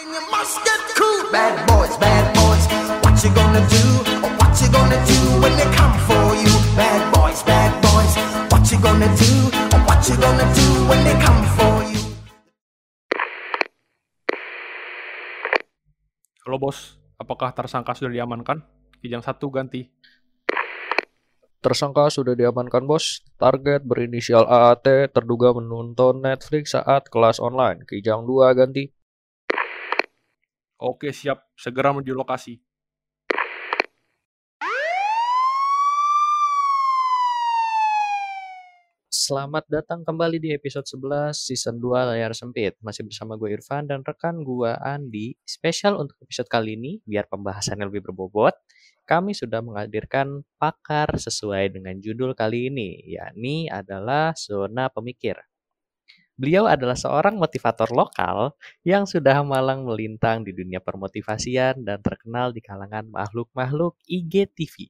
Then you must get cool. Bad boys, bad boys. What you gonna do? Or what you gonna do when they come for you? Bad boys, bad boys. What you gonna do? Or what you gonna do when they come for you? Halo bos, apakah tersangka sudah diamankan? Kijang satu ganti. Tersangka sudah diamankan bos. Target berinisial AAT terduga menonton Netflix saat kelas online. Kijang 2 ganti. Oke siap, segera menuju lokasi. Selamat datang kembali di episode 11 season 2 layar sempit. Masih bersama gue Irfan dan rekan gue Andi. Spesial untuk episode kali ini, biar pembahasannya lebih berbobot, kami sudah menghadirkan pakar sesuai dengan judul kali ini, yakni adalah Zona Pemikir. Beliau adalah seorang motivator lokal yang sudah malang melintang di dunia permotivasian dan terkenal di kalangan makhluk-makhluk IGTV.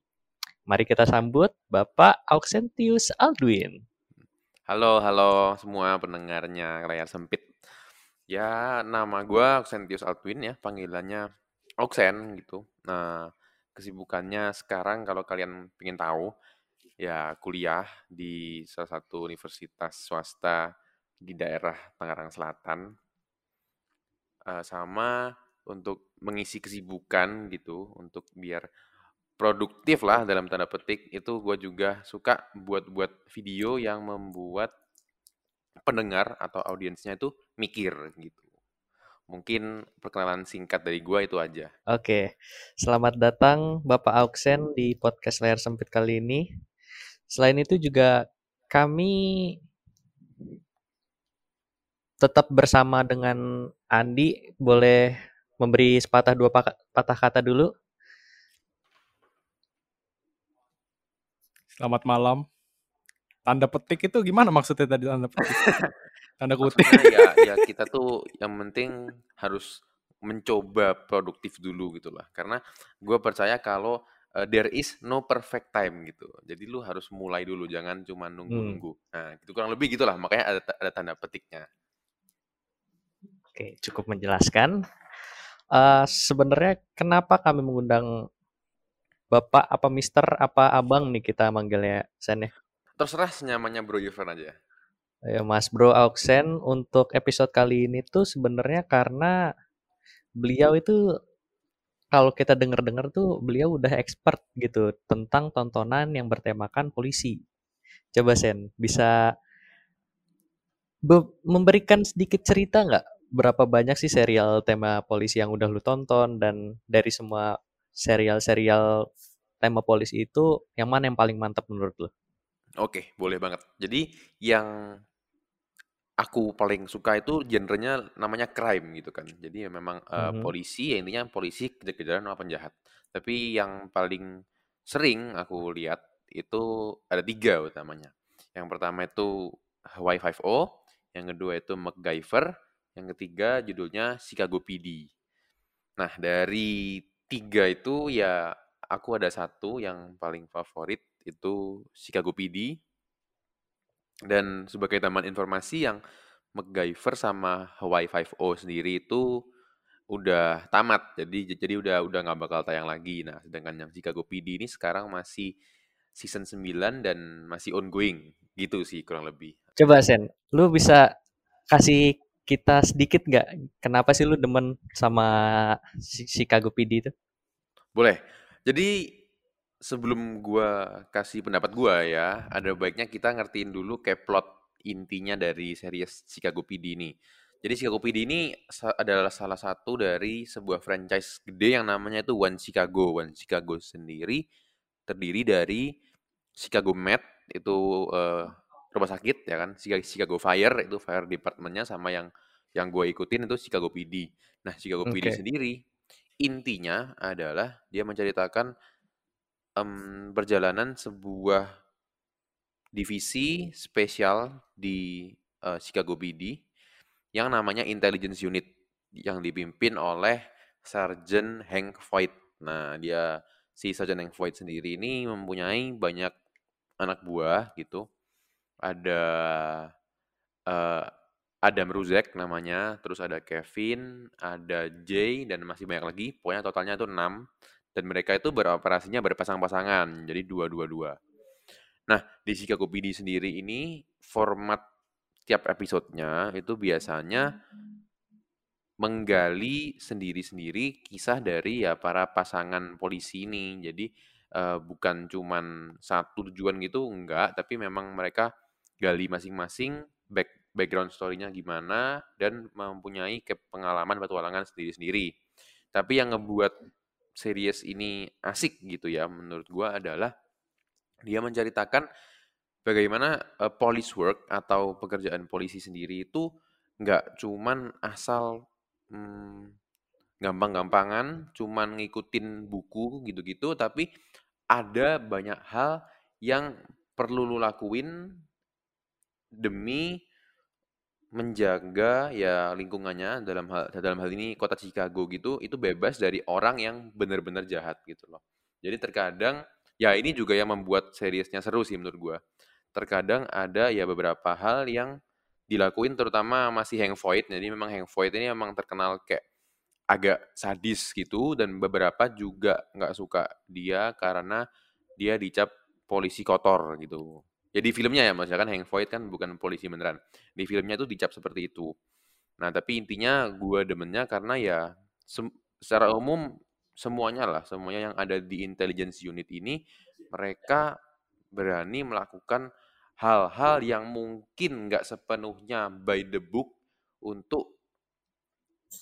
Mari kita sambut Bapak Auxentius Aldwin. Halo, halo semua pendengarnya layar sempit. Ya, nama gue Auxentius Altwin ya, panggilannya Auxen gitu. Nah, kesibukannya sekarang kalau kalian ingin tahu, ya kuliah di salah satu universitas swasta di daerah Tangerang Selatan. Eh, sama untuk mengisi kesibukan gitu, untuk biar produktif lah dalam tanda petik itu gue juga suka buat-buat video yang membuat pendengar atau audiensnya itu mikir gitu. Mungkin perkenalan singkat dari gue itu aja. Oke, selamat datang Bapak Auxen di podcast layar sempit kali ini. Selain itu juga kami tetap bersama dengan Andi. Boleh memberi sepatah dua patah kata dulu? Selamat malam. Tanda petik itu gimana maksudnya tadi tanda petik? Tanda kutip. Maksudnya ya, ya kita tuh yang penting harus mencoba produktif dulu gitu lah. Karena gue percaya kalau uh, there is no perfect time gitu. Jadi lu harus mulai dulu, jangan cuma nunggu-nunggu. Nah, itu kurang lebih gitulah. Makanya ada ada tanda petiknya. Oke, cukup menjelaskan. Eh, sebenarnya kenapa kami mengundang Bapak apa Mister apa Abang nih kita manggilnya Sen ya? Terserah senyamannya Bro Yufran aja. Ya, Mas Bro Auxen untuk episode kali ini tuh sebenarnya karena beliau itu kalau kita denger-dengar tuh beliau udah expert gitu tentang tontonan yang bertemakan polisi. Coba Sen, bisa be- memberikan sedikit cerita nggak berapa banyak sih serial tema polisi yang udah lu tonton dan dari semua serial-serial tema polisi itu yang mana yang paling mantap menurut lu? Oke, boleh banget. Jadi yang aku paling suka itu genrenya namanya crime gitu kan. Jadi ya memang eh, Mhm. polisi ya intinya polisi kejar-kejaran sama penjahat. Tapi yang paling sering aku lihat itu ada tiga utamanya. Yang pertama itu Hawaii Five-O, yang kedua itu MacGyver, yang ketiga judulnya Chicago PD. Nah dari tiga itu ya aku ada satu yang paling favorit itu Chicago PD dan sebagai tambahan informasi yang MacGyver sama Hawaii Five-O sendiri itu udah tamat. Jadi jadi udah udah nggak bakal tayang lagi. Nah, sedangkan yang Chicago PD ini sekarang masih season 9 dan masih ongoing. Gitu sih kurang lebih. Coba Sen, lu bisa kasih kita sedikit nggak kenapa sih lu demen sama si- Chicago PD itu? Boleh. Jadi sebelum gua kasih pendapat gua ya, ada baiknya kita ngertiin dulu kayak plot intinya dari series Chicago PD ini. Jadi Chicago PD ini adalah salah satu dari sebuah franchise gede yang namanya itu One Chicago. One Chicago sendiri terdiri dari Chicago Med itu eh, rumah sakit ya kan, Chica- Chicago Fire itu fire departmentnya sama yang yang gue ikutin itu Chicago PD. Nah Chicago PD Oke. sendiri intinya adalah dia menceritakan em, perjalanan sebuah divisi spesial di eh, Chicago PD yang namanya Intelligence Unit yang dipimpin oleh Sergeant Hank Voight. Nah, dia si Sergeant Hank Voight sendiri ini mempunyai banyak anak buah gitu. Ada eh, Adam Ruzek namanya, terus ada Kevin, ada Jay, dan masih banyak lagi. Pokoknya totalnya itu 6. Dan mereka itu beroperasinya berpasang-pasangan, jadi dua-dua-dua. Nah, di Chicago PD sendiri ini, format tiap episodenya itu biasanya menggali sendiri-sendiri kisah dari ya para pasangan polisi ini. Jadi uh, bukan cuman satu tujuan gitu, enggak, tapi memang mereka gali masing-masing back background story-nya gimana dan mempunyai pengalaman petualangan sendiri-sendiri. Tapi yang ngebuat series ini asik gitu ya menurut gua adalah dia menceritakan bagaimana uh, police work atau pekerjaan polisi sendiri itu nggak cuman asal hmm, gampang-gampangan, cuman ngikutin buku gitu-gitu, tapi ada banyak hal yang perlu lu lakuin demi menjaga ya lingkungannya dalam hal dalam hal ini kota Chicago gitu itu bebas dari orang yang benar-benar jahat gitu loh. Jadi terkadang ya ini juga yang membuat seriesnya seru sih menurut gua. Terkadang ada ya beberapa hal yang dilakuin terutama masih Hank Voight. Jadi memang Hank Voight ini memang terkenal kayak agak sadis gitu dan beberapa juga nggak suka dia karena dia dicap polisi kotor gitu. Ya di filmnya ya, maksudnya kan Hank Voight kan bukan polisi beneran. Di filmnya itu dicap seperti itu. Nah, tapi intinya gue demennya karena ya secara umum semuanya lah, semuanya yang ada di intelligence unit ini mereka berani melakukan hal-hal yang mungkin nggak sepenuhnya by the book untuk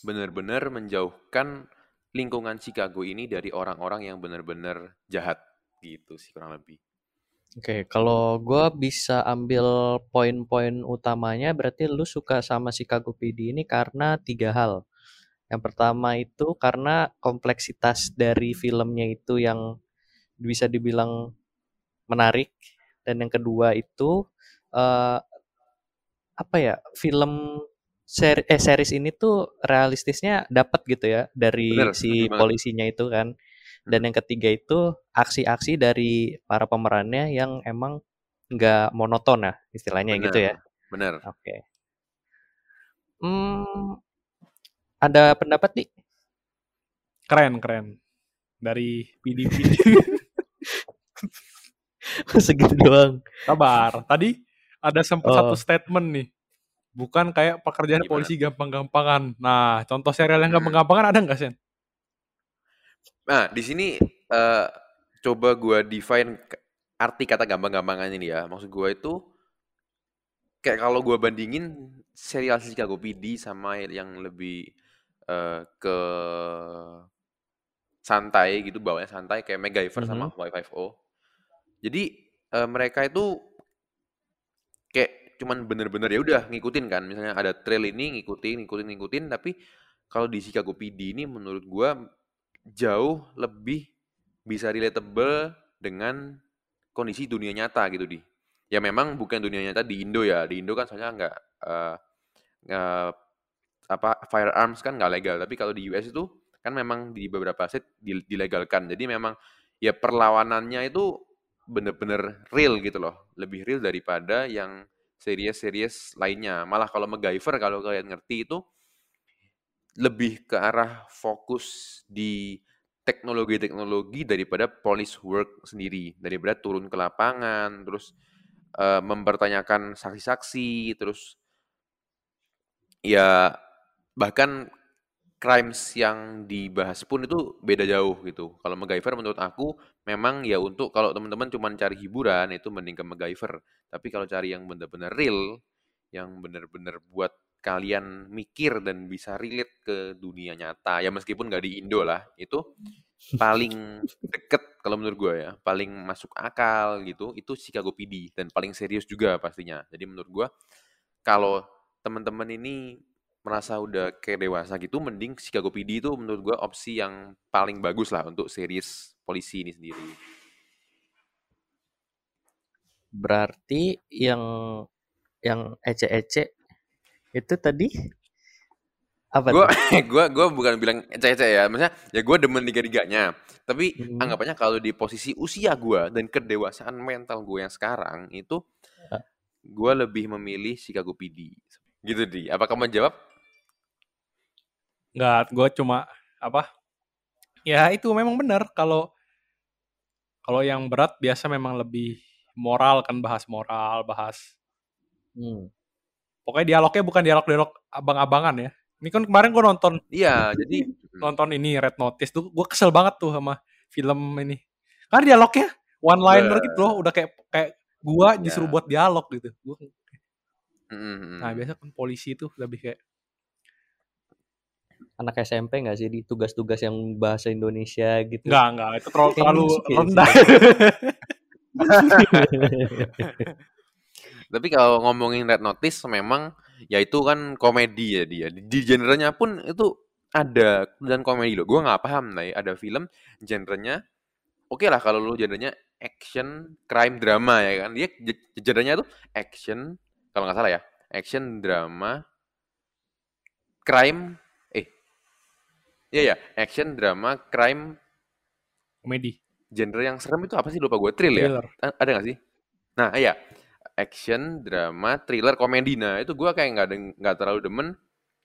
benar-benar menjauhkan lingkungan Chicago ini dari orang-orang yang benar-benar jahat gitu sih kurang lebih. Oke, kalau gue bisa ambil poin-poin utamanya berarti lu suka sama Chicago PD ini karena tiga hal. Yang pertama itu karena kompleksitas dari filmnya itu yang bisa dibilang menarik. Dan yang kedua itu uh, apa ya film seri, eh, series ini tuh realistisnya dapat gitu ya dari Bener, si polisinya itu kan dan yang ketiga itu aksi-aksi dari para pemerannya yang emang nggak monoton lah istilahnya bener, gitu ya. Benar. Oke. Okay. Hmm, ada pendapat nih? Keren keren. Dari PDP. Segitu doang. Sabar. Tadi ada sempat oh. satu statement nih. Bukan kayak pekerjaan Gimana? polisi gampang-gampangan. Nah, contoh serial yang gampang-gampangan ada nggak, Sen? Nah, di sini uh, coba gue define arti kata gampang-gampangan ini ya. Maksud gue itu kayak kalau gue bandingin serial Chicago PD sama yang lebih uh, ke santai gitu, bawahnya santai kayak MacGyver mm -hmm. sama Y5O. Jadi uh, mereka itu kayak cuman bener-bener ya udah ngikutin kan. Misalnya ada trail ini ngikutin, ngikutin, ngikutin. Tapi kalau di Chicago PD ini menurut gue jauh lebih bisa relatable dengan kondisi dunia nyata gitu di. Ya memang bukan dunia nyata di Indo ya. Di Indo kan soalnya nggak uh, uh, apa firearms kan nggak legal. Tapi kalau di US itu kan memang di beberapa set dilegalkan. Jadi memang ya perlawanannya itu bener-bener real gitu loh. Lebih real daripada yang series-series lainnya. Malah kalau MacGyver kalau kalian ngerti itu lebih ke arah fokus di teknologi-teknologi daripada police work sendiri, daripada turun ke lapangan, terus uh, mempertanyakan saksi-saksi, terus ya bahkan crimes yang dibahas pun itu beda jauh gitu. Kalau MacGyver menurut aku memang ya untuk kalau teman-teman cuma cari hiburan itu mending ke MacGyver. Tapi kalau cari yang benar-benar real, yang benar-benar buat kalian mikir dan bisa relate ke dunia nyata ya meskipun nggak di Indo lah itu paling deket kalau menurut gue ya paling masuk akal gitu itu Chicago PD dan paling serius juga pastinya. Jadi menurut gue kalau teman-teman ini merasa udah kayak dewasa gitu mending Chicago PD itu menurut gue opsi yang paling bagus lah untuk series polisi ini sendiri. Berarti yang yang ece-ece itu tadi apa gua gue gue bukan bilang ece-ece ya maksudnya ya gue demen tiga-tiganya tapi hmm. anggapannya kalau di posisi usia gue dan kedewasaan mental gue yang sekarang itu gue lebih memilih Chicago PD Gitu di. Apa kamu jawab? Enggak, gue cuma apa? Ya itu memang benar kalau kalau yang berat biasa memang lebih moral kan bahas moral, bahas Hmm. Pokoknya dialognya bukan dialog-dialog abang-abangan ya. Ini kan kemarin gue nonton Iya, jadi nonton ini Red Notice tuh gue kesel banget tuh sama film ini. Karena dialognya one liner Bah. gitu loh, udah kayak kayak gua disuruh buat dialog gitu. Gua, Mm-mm. nah biasa kan polisi tuh lebih kayak Anak SMP nggak sih di tugas-tugas yang bahasa Indonesia gitu? enggak enggak itu terlalu, rendah. Tapi kalau ngomongin Red Notice memang ya itu kan komedi ya dia. Di, genrenya pun itu ada dan komedi loh. Gue nggak paham nih ada film genrenya. Oke lah kalau lu genrenya action, crime, drama ya kan. Dia ge- genrenya tuh action kalau nggak salah ya. Action, drama, crime, eh, iya ya, action, drama, crime, Komedi, genre yang serem itu apa sih lupa gue thrill ya. thriller. Ada nggak sih? Nah, iya. Action, drama, thriller, komedi. Nah, itu gua kayak nggak nggak terlalu demen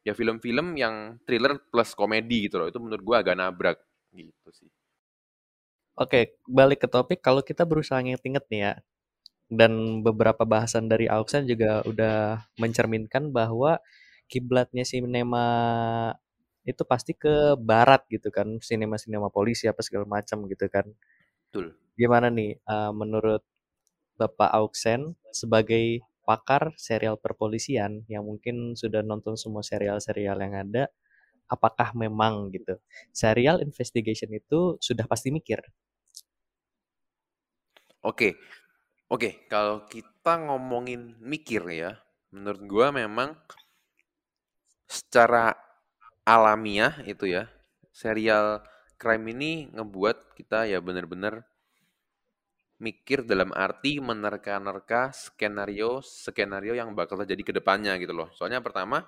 ya film-film yang thriller plus komedi gitu loh. Itu menurut gua agak nabrak gitu sih. Oke, balik ke topik. Kalau kita berusaha inget-inget nih ya, dan beberapa bahasan dari Auksen juga udah mencerminkan bahwa kiblatnya sinema itu pasti ke barat gitu kan, sinema-sinema polisi apa segala macam gitu kan. Betul. Gimana nih eh, menurut Bapak Auksen sebagai pakar serial perpolisian yang mungkin sudah nonton semua serial-serial yang ada, apakah memang gitu serial investigation itu sudah pasti mikir? Oke. Oke, kalau kita ngomongin mikir ya, menurut gua memang secara alamiah itu ya, serial crime ini ngebuat kita ya bener-bener mikir dalam arti menerka-nerka skenario skenario yang bakal terjadi ke depannya gitu loh. Soalnya pertama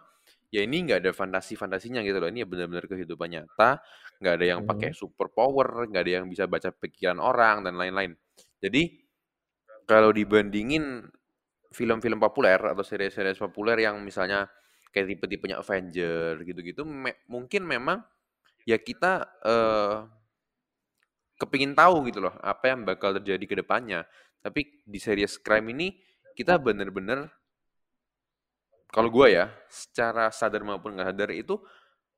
ya ini nggak ada fantasi-fantasinya gitu loh. Ini ya benar-benar kehidupan nyata, nggak ada yang pakai Hmm. super power, nggak ada yang bisa baca pikiran orang dan lain-lain. Jadi kalau dibandingin film-film populer atau series-series populer yang misalnya kayak tipe-tipenya Avenger gitu-gitu, me- mungkin memang ya kita eh, kepingin tahu gitu loh apa yang bakal terjadi ke depannya. Tapi di series crime ini kita bener-bener kalau gue ya secara sadar maupun nggak sadar itu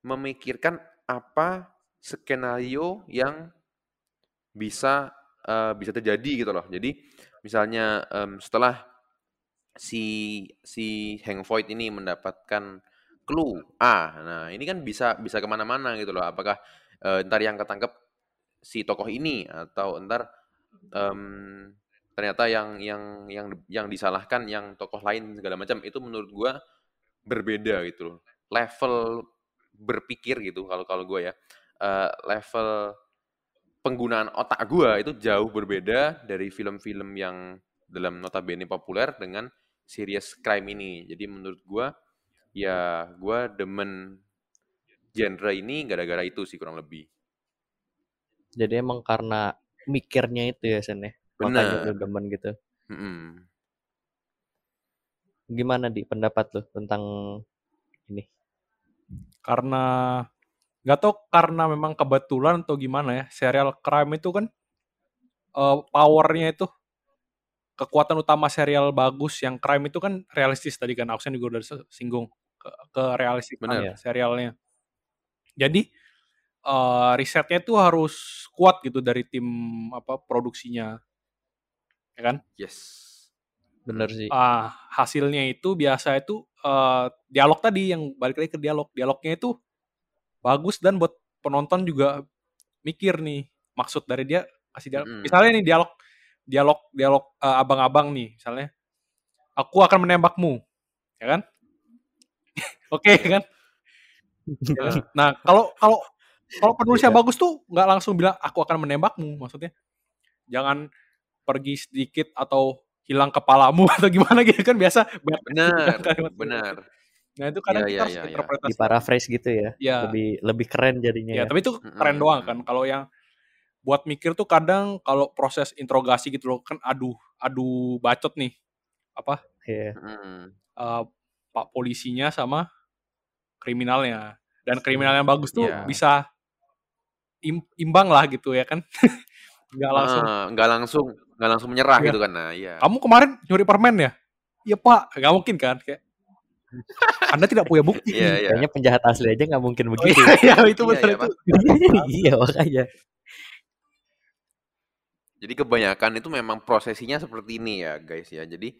memikirkan apa skenario yang bisa eh, bisa terjadi gitu loh. Jadi misalnya em, setelah si si Hank Voight ini mendapatkan clue A, nah ini kan bisa bisa ke mana-mana gitu loh. Apakah eh, ntar yang ketangkep si tokoh ini atau ntar em, ternyata yang yang yang yang disalahkan yang tokoh lain segala macam itu menurut gua berbeda gitu loh. Level berpikir gitu kalau kalau gue ya. Eh, level penggunaan otak gua itu jauh berbeda dari film-film yang dalam notabene populer dengan series crime ini. Jadi menurut gua ya gua demen genre ini gara-gara itu sih kurang lebih. Jadi emang karena mikirnya itu ya Sen ya. Makanya lu demen gitu. Mm-mm. Gimana di pendapat lu tentang ini? Karena nggak tahu karena memang kebetulan atau gimana ya, serial crime itu kan eh, powernya itu kekuatan utama serial bagus yang crime itu kan realistis tadi kan Aksen juga udah singgung ke, ke realistis Benar. serialnya. Jadi eh, risetnya itu harus kuat gitu dari tim apa produksinya, ya kan? Yes. Bener sih. Ah, hasilnya itu biasa itu eh, dialog tadi yang balik lagi ke dialog. Dialognya itu bagus dan buat penonton juga mikir nih maksud dari dia kasih dialog. Mm-mm. Misalnya nih dialog dialog dialog eh, abang-abang nih, misalnya aku akan menembakmu, ya kan? Oke kan? Ya kan? Nah, kalau kalau kalau penulisnya Iya. bagus tuh nggak langsung bilang aku akan menembakmu, maksudnya jangan pergi sedikit atau hilang kepalamu atau gimana gitu kan biasa banyak Benar, benar. Nah itu kadang Iya, kita iya, harus iya, iya. interpretasi. Di paraphrase gitu ya. Ya, Lebih lebih keren jadinya ya, ya. tapi itu keren doang kan. Kalau yang buat mikir tuh kadang kalau proses interogasi gitu loh kan aduh aduh bacot nih apa Iya. Mm-mm. eh, pak polisinya sama kriminalnya. Dan kriminal yang bagus tuh Iya. bisa im- imbang lah gitu ya kan. Nggak langsung. Ah, nggak langsung nggak langsung menyerah Iya. gitu kan nah iya Kamu kemarin nyuri permen ya? Iya pak, nggak mungkin kan? Kayak Anda tidak punya bukti. iya iya Kayaknya penjahat asli aja nggak mungkin Oh, begitu. iya, iya, itu Iya, betul iya, itu. iya makanya. Jadi kebanyakan itu memang prosesinya seperti ini ya guys ya. Jadi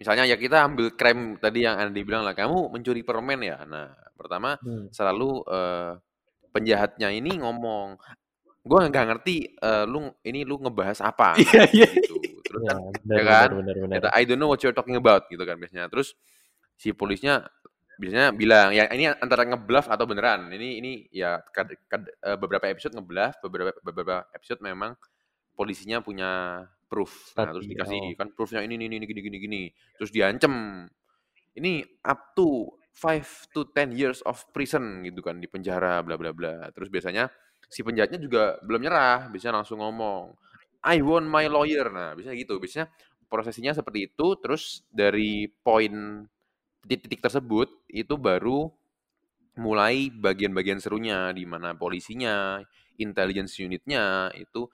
misalnya ya kita ambil krem tadi yang Andi bilang lah, kamu mencuri permen ya. Nah pertama Hmm. selalu eh, penjahatnya ini ngomong, gue nggak ngerti eh, lu ini lu ngebahas apa. Iya, iya. Gitu. Terus Ya, kan ya kan? benar, benar. kata I don't know what you're talking about gitu kan biasanya. Terus si polisnya biasanya bilang ya ini antara ngebluff atau beneran. Ini ini ya kad- kad- eh, beberapa episode ngebluff, beberapa beberapa episode memang polisinya punya proof. Nah, terus dikasih oh. kan proofnya ini ini ini gini gini gini. Terus diancem. Ini up to 5 to 10 years of prison gitu kan di penjara bla bla bla. Terus biasanya si penjahatnya juga belum nyerah, biasanya langsung ngomong, I want my lawyer. Nah, biasanya gitu. Biasanya prosesinya seperti itu terus dari poin titik-titik tersebut itu baru mulai bagian-bagian serunya di mana polisinya, intelligence unitnya itu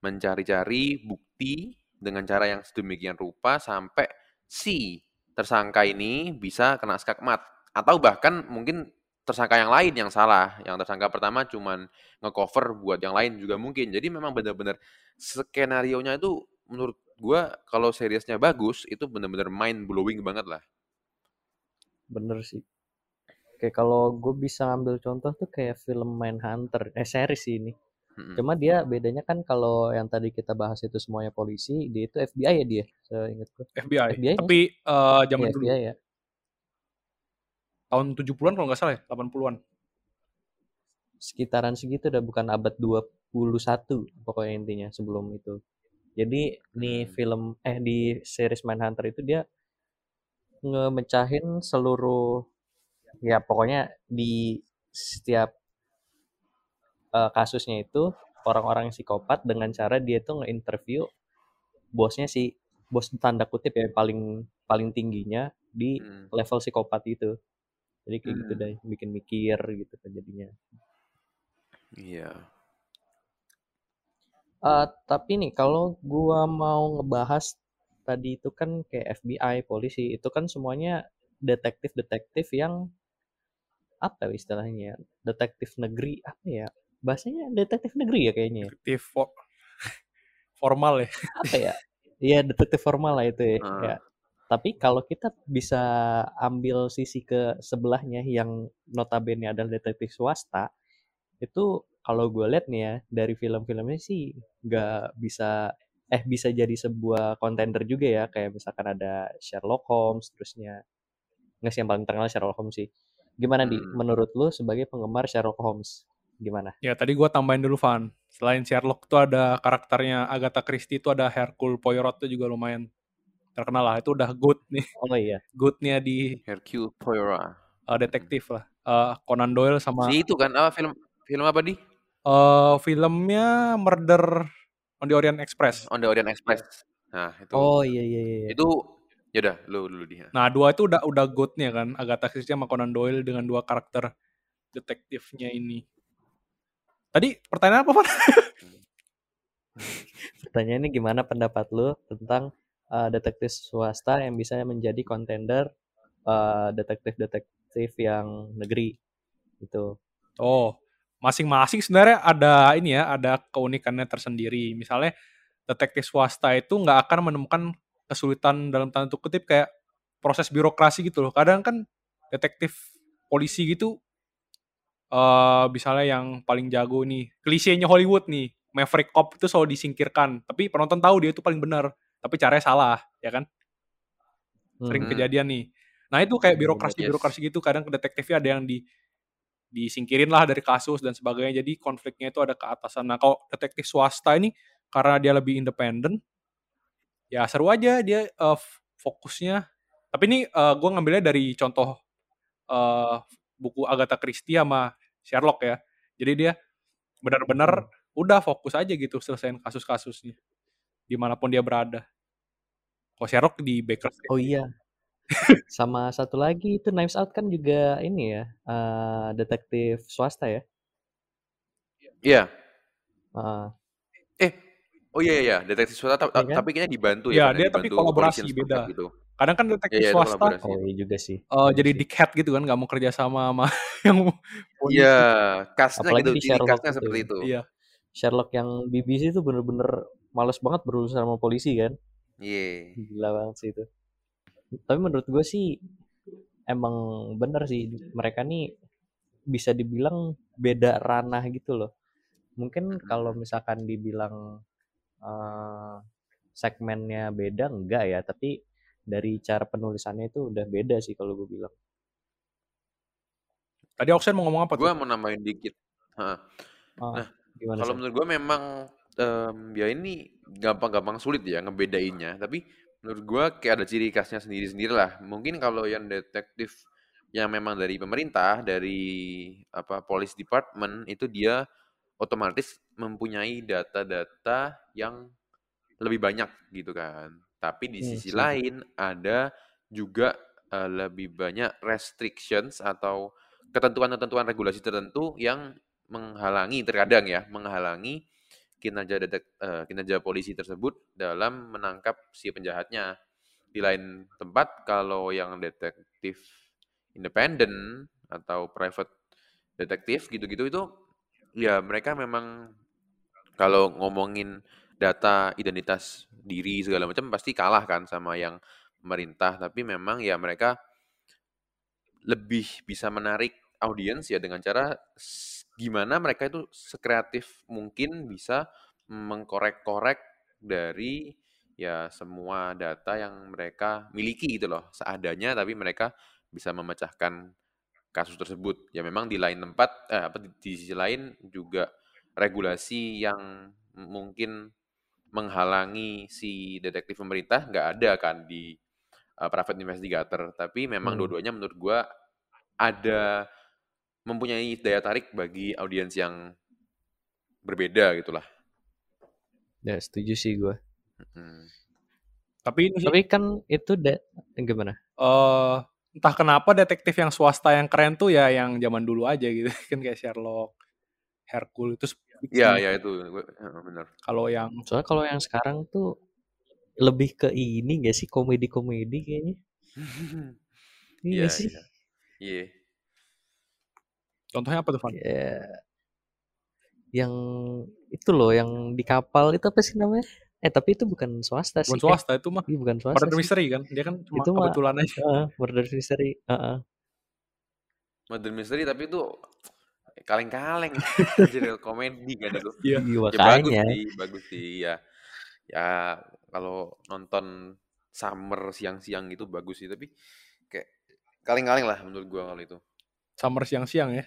mencari-cari bukti dengan cara yang sedemikian rupa sampai si tersangka ini bisa kena skakmat atau bahkan mungkin tersangka yang lain yang salah yang tersangka pertama cuman ngecover buat yang lain juga mungkin jadi memang benar-benar skenario nya itu menurut gua kalau seriesnya bagus itu benar-benar mind blowing banget lah Bener sih. Kayak kalau gue bisa ngambil contoh tuh kayak film Mindhunter, eh series ini. Mm-mm. Cuma dia bedanya kan kalau yang tadi kita bahas itu semuanya polisi, dia itu FBI ya dia, seingat gue. FBI. FBI Tapi eh, zaman Iya, dulu FBI ya. tahun 70-an kalau nggak salah ya, 80-an. Sekitaran segitu udah bukan abad 21 pokoknya intinya sebelum itu. Jadi nih Hmm. film eh di series Mindhunter itu dia ngemecahin seluruh ya pokoknya di setiap eh, kasusnya itu orang-orang yang psikopat dengan cara dia tuh nge-interview bosnya si bos tanda kutip ya paling paling tingginya di Mm. level psikopat itu. Jadi kayak gitu Hmm. deh, bikin mikir gitu kan jadinya. iya Eh, tapi nih kalau gua mau ngebahas tadi itu kan kayak FBI, polisi, itu kan semuanya detektif-detektif yang apa ya istilahnya? Detektif negeri apa ya? Bahasanya detektif negeri ya kayaknya. ya? Detektif fo- formal ya. Apa ya? Iya, detektif formal lah itu ya. Ah. ya. Tapi kalau kita bisa ambil sisi ke sebelahnya yang notabene adalah detektif swasta, itu kalau gue lihat nih ya dari film-filmnya sih nggak bisa eh bisa jadi sebuah kontender juga ya kayak misalkan ada Sherlock Holmes terusnya nggak sih yang paling terkenal Sherlock Holmes sih gimana di Hmm. menurut lu sebagai penggemar Sherlock Holmes gimana Ya tadi gua tambahin dulu Van. Selain Sherlock tuh ada karakternya Agatha Christie itu ada Hercule Poirot tuh juga lumayan terkenal lah. Itu udah good nih, oh iya goodnya di Hercule Poirot uh, detektif lah. Uh, Conan Doyle sama si itu kan apa film film apa di uh, filmnya Murder on the Orient Express. On the Orient Express nah itu oh iya iya iya itu yaudah lu dulu dia Nah dua itu udah udah goodnya kan Agatha Christie sama Conan Doyle dengan dua karakter detektifnya ini. Tadi pertanyaan apa Van? pertanyaannya gimana pendapat lu tentang uh, detektif swasta yang bisa menjadi kontender uh, detektif-detektif yang negeri gitu Oh, masing-masing sebenarnya ada ini ya, ada keunikannya tersendiri. Misalnya detektif swasta itu nggak akan menemukan kesulitan dalam tanda kutip kayak proses birokrasi gitu loh. Kadang kan detektif polisi gitu, eh misalnya yang paling jago nih, klisenya Hollywood nih, Maverick Cop itu selalu disingkirkan. Tapi penonton tahu dia itu paling benar, tapi caranya salah, ya kan? Sering Hmm. kejadian nih. Nah itu kayak Hmm, birokrasi-birokrasi gitu, kadang ke detektifnya ada yang di disingkirin lah dari kasus dan sebagainya. Jadi konfliknya itu ada ke atasan. Nah kalau detektif swasta ini karena dia lebih independen, ya seru aja dia eh, f- fokusnya. Tapi ini gue ngambilnya dari contoh eh, buku Agatha Christie sama Sherlock ya. Jadi dia benar-benar udah fokus aja gitu selesaiin kasus-kasusnya di mana pun dia berada. Kalau Sherlock di Baker Street. oh iya Sama satu lagi itu Knives Out kan juga ini ya, eh, detektif swasta ya. Iya. Heeh. Eh, oh iya iya, detektif swasta ta- Iya kan? tapi kayaknya dibantu Iya, ya, dia tapi kolaborasi, beda. Gitu. Kadang kan detektif itu swasta. Oh iya juga sih. eh, Iya jadi dickhead gitu kan, nggak mau kerja sama sama yang polisi. Iya, castnya Apalagi gitu, di ciri Sherlock castnya itu. seperti itu. Iya. Sherlock yang BBC itu bener-bener males banget berurusan sama polisi kan. Iya. Gila banget sih itu. Tapi menurut gue sih emang bener sih mereka nih bisa dibilang beda ranah gitu loh. Mungkin kalau misalkan dibilang eh, segmennya beda enggak ya, tapi dari cara penulisannya itu udah beda sih kalau gue bilang. Tadi Oksen mau ngomong apa tuh? Gue mau nambahin dikit. Heeh. Ah, Nah, gimana Kalau sih? menurut gue memang em, ya ini gampang-gampang sulit ya ngebedainnya. Tapi menurut gue kayak ada ciri khasnya sendiri-sendiri lah. Mungkin kalau yang detektif yang memang dari pemerintah, dari apa police department itu dia otomatis mempunyai data-data yang lebih banyak gitu kan. Tapi di Hmm, sisi setuju. lain ada juga eh, lebih banyak restrictions atau ketentuan-ketentuan regulasi tertentu yang menghalangi terkadang ya menghalangi kinerja detek, eh, kinerja polisi tersebut dalam menangkap si penjahatnya. Di lain tempat kalau yang detektif independen atau private detektif gitu-gitu itu ya mereka memang kalau ngomongin data identitas diri segala macam pasti kalah kan sama yang pemerintah. Tapi memang ya mereka lebih bisa menarik audiens ya dengan cara gimana mereka itu sekreatif mungkin bisa mengkorek-korek dari ya semua data yang mereka miliki gitu loh. Seadanya tapi mereka bisa memecahkan kasus tersebut. Ya memang di lain tempat eh, apa di sisi lain juga regulasi yang mungkin menghalangi si detektif pemerintah nggak ada kan di uh, private investigator tapi memang Hmm. dua-duanya menurut gua ada mempunyai daya tarik bagi audiens yang berbeda gitulah Ya setuju sih gue. Mm. Tapi ini Tapi kan itu da- gimana? eh, entah kenapa detektif yang swasta yang keren tuh ya yang zaman dulu aja gitu kan kayak Sherlock, Hercule itu ya ya itu eh, benar kalau yang Soalnya kalau yang sekarang tuh lebih ke ini gak sih komedi-komedi kayaknya? Iya Iya, nggak sih? iya. iya contohnya apa tuh Van? Ya, yang itu loh yang di kapal itu apa sih namanya? Eh tapi itu bukan swasta sih. Bukan swasta itu mah Eh, iya bukan swasta murder sih. mystery kan dia kan cuma Itu mah- kebetulan aja Heeh, murder mystery. Heeh. murder mystery tapi itu kaleng-kaleng. Jadi komedi kan itu. Iya, ya bagus sih bagus sih ya ya kalau nonton summer siang-siang gitu bagus sih tapi kayak kaleng-kaleng lah menurut gua kalau itu. Summer siang-siang ya?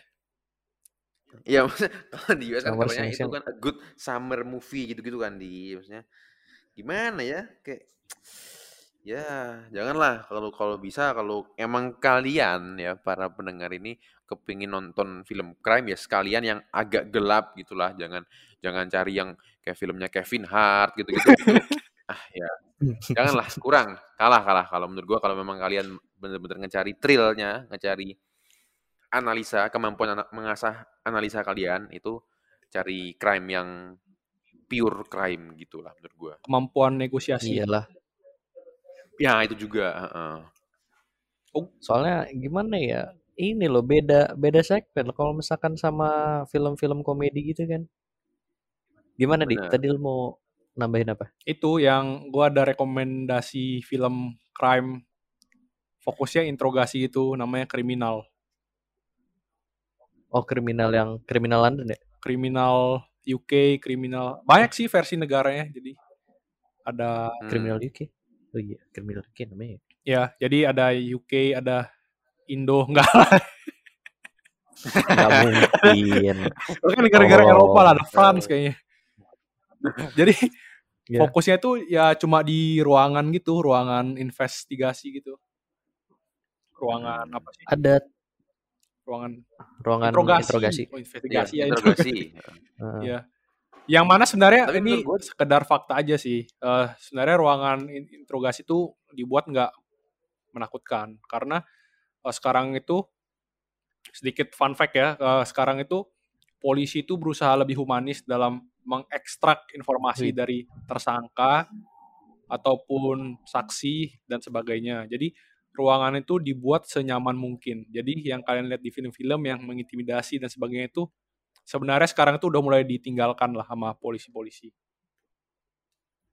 Iya, maksudnya kalau di US kan katanya itu kan a good summer movie gitu-gitu kan di maksudnya gimana ya kayak ya janganlah kalau kalau bisa kalau emang kalian ya para pendengar ini kepingin nonton film crime ya sekalian yang agak gelap gitulah. Jangan jangan cari yang kayak filmnya Kevin Hart gitu-gitu itu ah ya. Janganlah kurang. Kalah kalah. Kalau menurut gua kalau memang kalian bener-bener ngecari thrillnya ngecari analisa kemampuan ana- mengasah analisa kalian itu cari crime yang pure crime gitulah menurut gua. Kemampuan negosiasi. Iyalah. ya itu juga heeh. Soalnya gimana ya? Ini loh beda beda segmen. Kalau misalkan sama film-film komedi gitu kan. Gimana dik? Benar. Tadi lu mau nambahin apa? itu yang gua ada rekomendasi film crime fokusnya interogasi itu namanya kriminal Oh kriminal yang kriminal London ya? kriminal UK kriminal banyak sih versi negaranya jadi ada Hmm. Kriminal UK. Oh iya, kriminal UK namanya. ya. ya jadi ada UK ada Indo enggak lah Nggak mungkin. kan negara-negara Oh. Eropa lah ada France kayaknya jadi Ya. fokusnya itu ya cuma di ruangan gitu ruangan investigasi gitu ruangan Hmm. apa sih Ada ruangan ruangan interogasi, interogasi. Oh, investigasi ya interogasi Heeh. Iya. Yang mana sebenarnya Tapi ini menurut sekedar fakta aja sih. Eh, sebenarnya ruangan in- interogasi itu dibuat nggak menakutkan karena eh, sekarang itu sedikit fun fact ya eh, sekarang itu polisi itu berusaha lebih humanis dalam mengekstrak informasi Wih. dari tersangka ataupun saksi dan sebagainya. Jadi ruangan itu dibuat senyaman mungkin. Jadi yang kalian lihat di film-film yang mengintimidasi dan sebagainya itu sebenarnya sekarang itu udah mulai ditinggalkan lah sama polisi-polisi.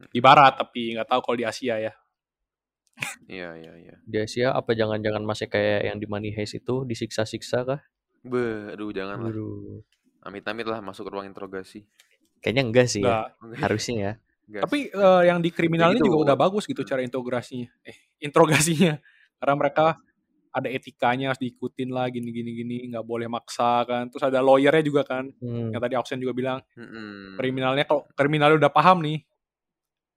Di barat tapi nggak tahu kalau di Asia ya Iya, iya, iya. Di Asia apa jangan-jangan masih kayak yang di Money Heist itu disiksa-siksa kah? Be, aduh jangan lah. Aduh. Amit-amit lah masuk ke ruang interogasi. Kayaknya enggak sih ya. Nggak. Harusnya ya. Gas. Tapi eh, yang di kriminal ini gitu. juga udah bagus gitu cara interogasinya. Eh, interogasinya. Karena mereka ada etikanya harus diikutin lah gini gini gini nggak boleh maksa kan. Terus ada lawyernya juga kan. Hmm. Yang tadi Oksen juga bilang Mm-mm. kriminalnya kalau kriminalnya udah paham nih.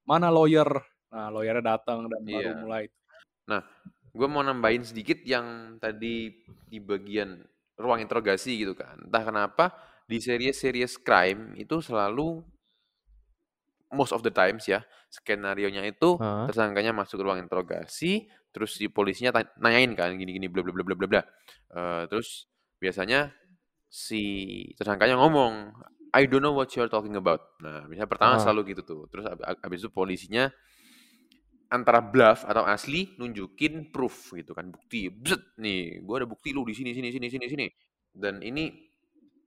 Mana lawyer? Nah, lawyernya datang dan baru Iya. mulai. gue mau nambahin sedikit yang tadi di bagian ruang interogasi gitu kan. Entah kenapa di series-series crime itu selalu most of the times ya skenario-nya itu Hah? tersangkanya masuk ke ruang interogasi, terus si polisinya nanyain kan gini-gini bla bla bla bla bla bla. Eh, terus biasanya si tersangkanya ngomong I don't know what you're talking about. Nah, misalnya pertama Ah. selalu gitu tuh. Terus ab- abis itu polisinya antara bluff atau asli nunjukin proof gitu kan bukti Bzet, nih gue ada bukti lu di sini sini sini sini sini. Dan ini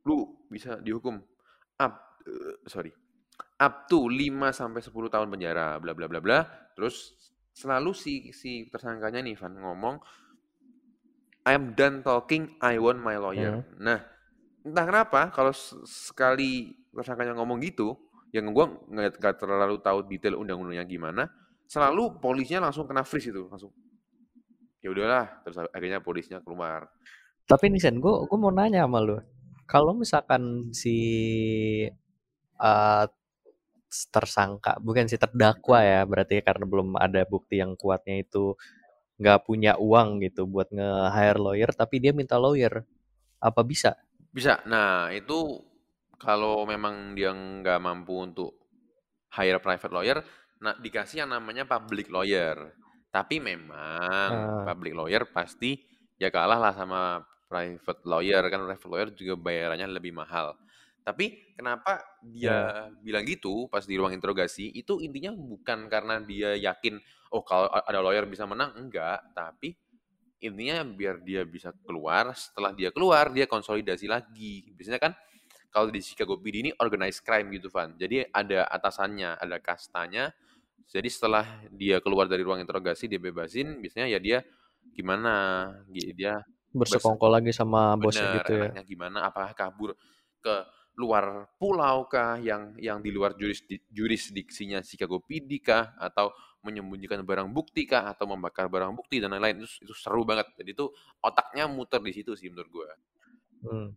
lu bisa dihukum up eh, sorry up to 5 sampai 10 tahun penjara bla bla bla bla. Terus selalu si si tersangkanya nih Van ngomong I'm done talking I want my lawyer. Nah entah kenapa kalau sekali tersangkanya ngomong gitu yang gua nggak nggak terlalu tahu detail undang-undangnya gimana selalu polisinya langsung kena freeze itu langsung ya udahlah terus akhirnya polisinya keluar Tapi nih Sen, gue gue mau nanya sama lu. Kalau misalkan si eh, tersangka, bukan si terdakwa ya, berarti karena belum ada bukti yang kuatnya itu nggak punya uang gitu buat nge-hire lawyer, tapi dia minta lawyer, apa bisa? bisa nah itu kalau memang dia nggak mampu untuk hire private lawyer nah dikasih yang namanya public lawyer. Tapi memang Ah. public lawyer pasti ya kalah lah sama private lawyer. Kan private lawyer juga bayarannya lebih mahal. Tapi kenapa dia bilang gitu pas di ruang interogasi? Itu intinya bukan karena dia yakin oh kalau ada lawyer bisa menang enggak. Tapi intinya biar dia bisa keluar setelah dia keluar dia konsolidasi lagi. Biasanya kan kalau di Chicago PD ini organized crime gitu Van. Jadi ada atasannya ada kastanya jadi setelah dia keluar dari ruang interogasi dia bebasin biasanya ya dia gimana? Gi- dia Bersekongkol lagi sama bosnya gitu ya. gimana? Apakah kabur ke luar pulau kah yang yang di luar jurisdi- jurisdiksinya Chicago PD kah? Atau menyembunyikan barang bukti kah? Atau membakar barang bukti dan lain-lain? Itu, itu seru banget. Jadi itu otaknya muter di situ sih menurut gue Hmm.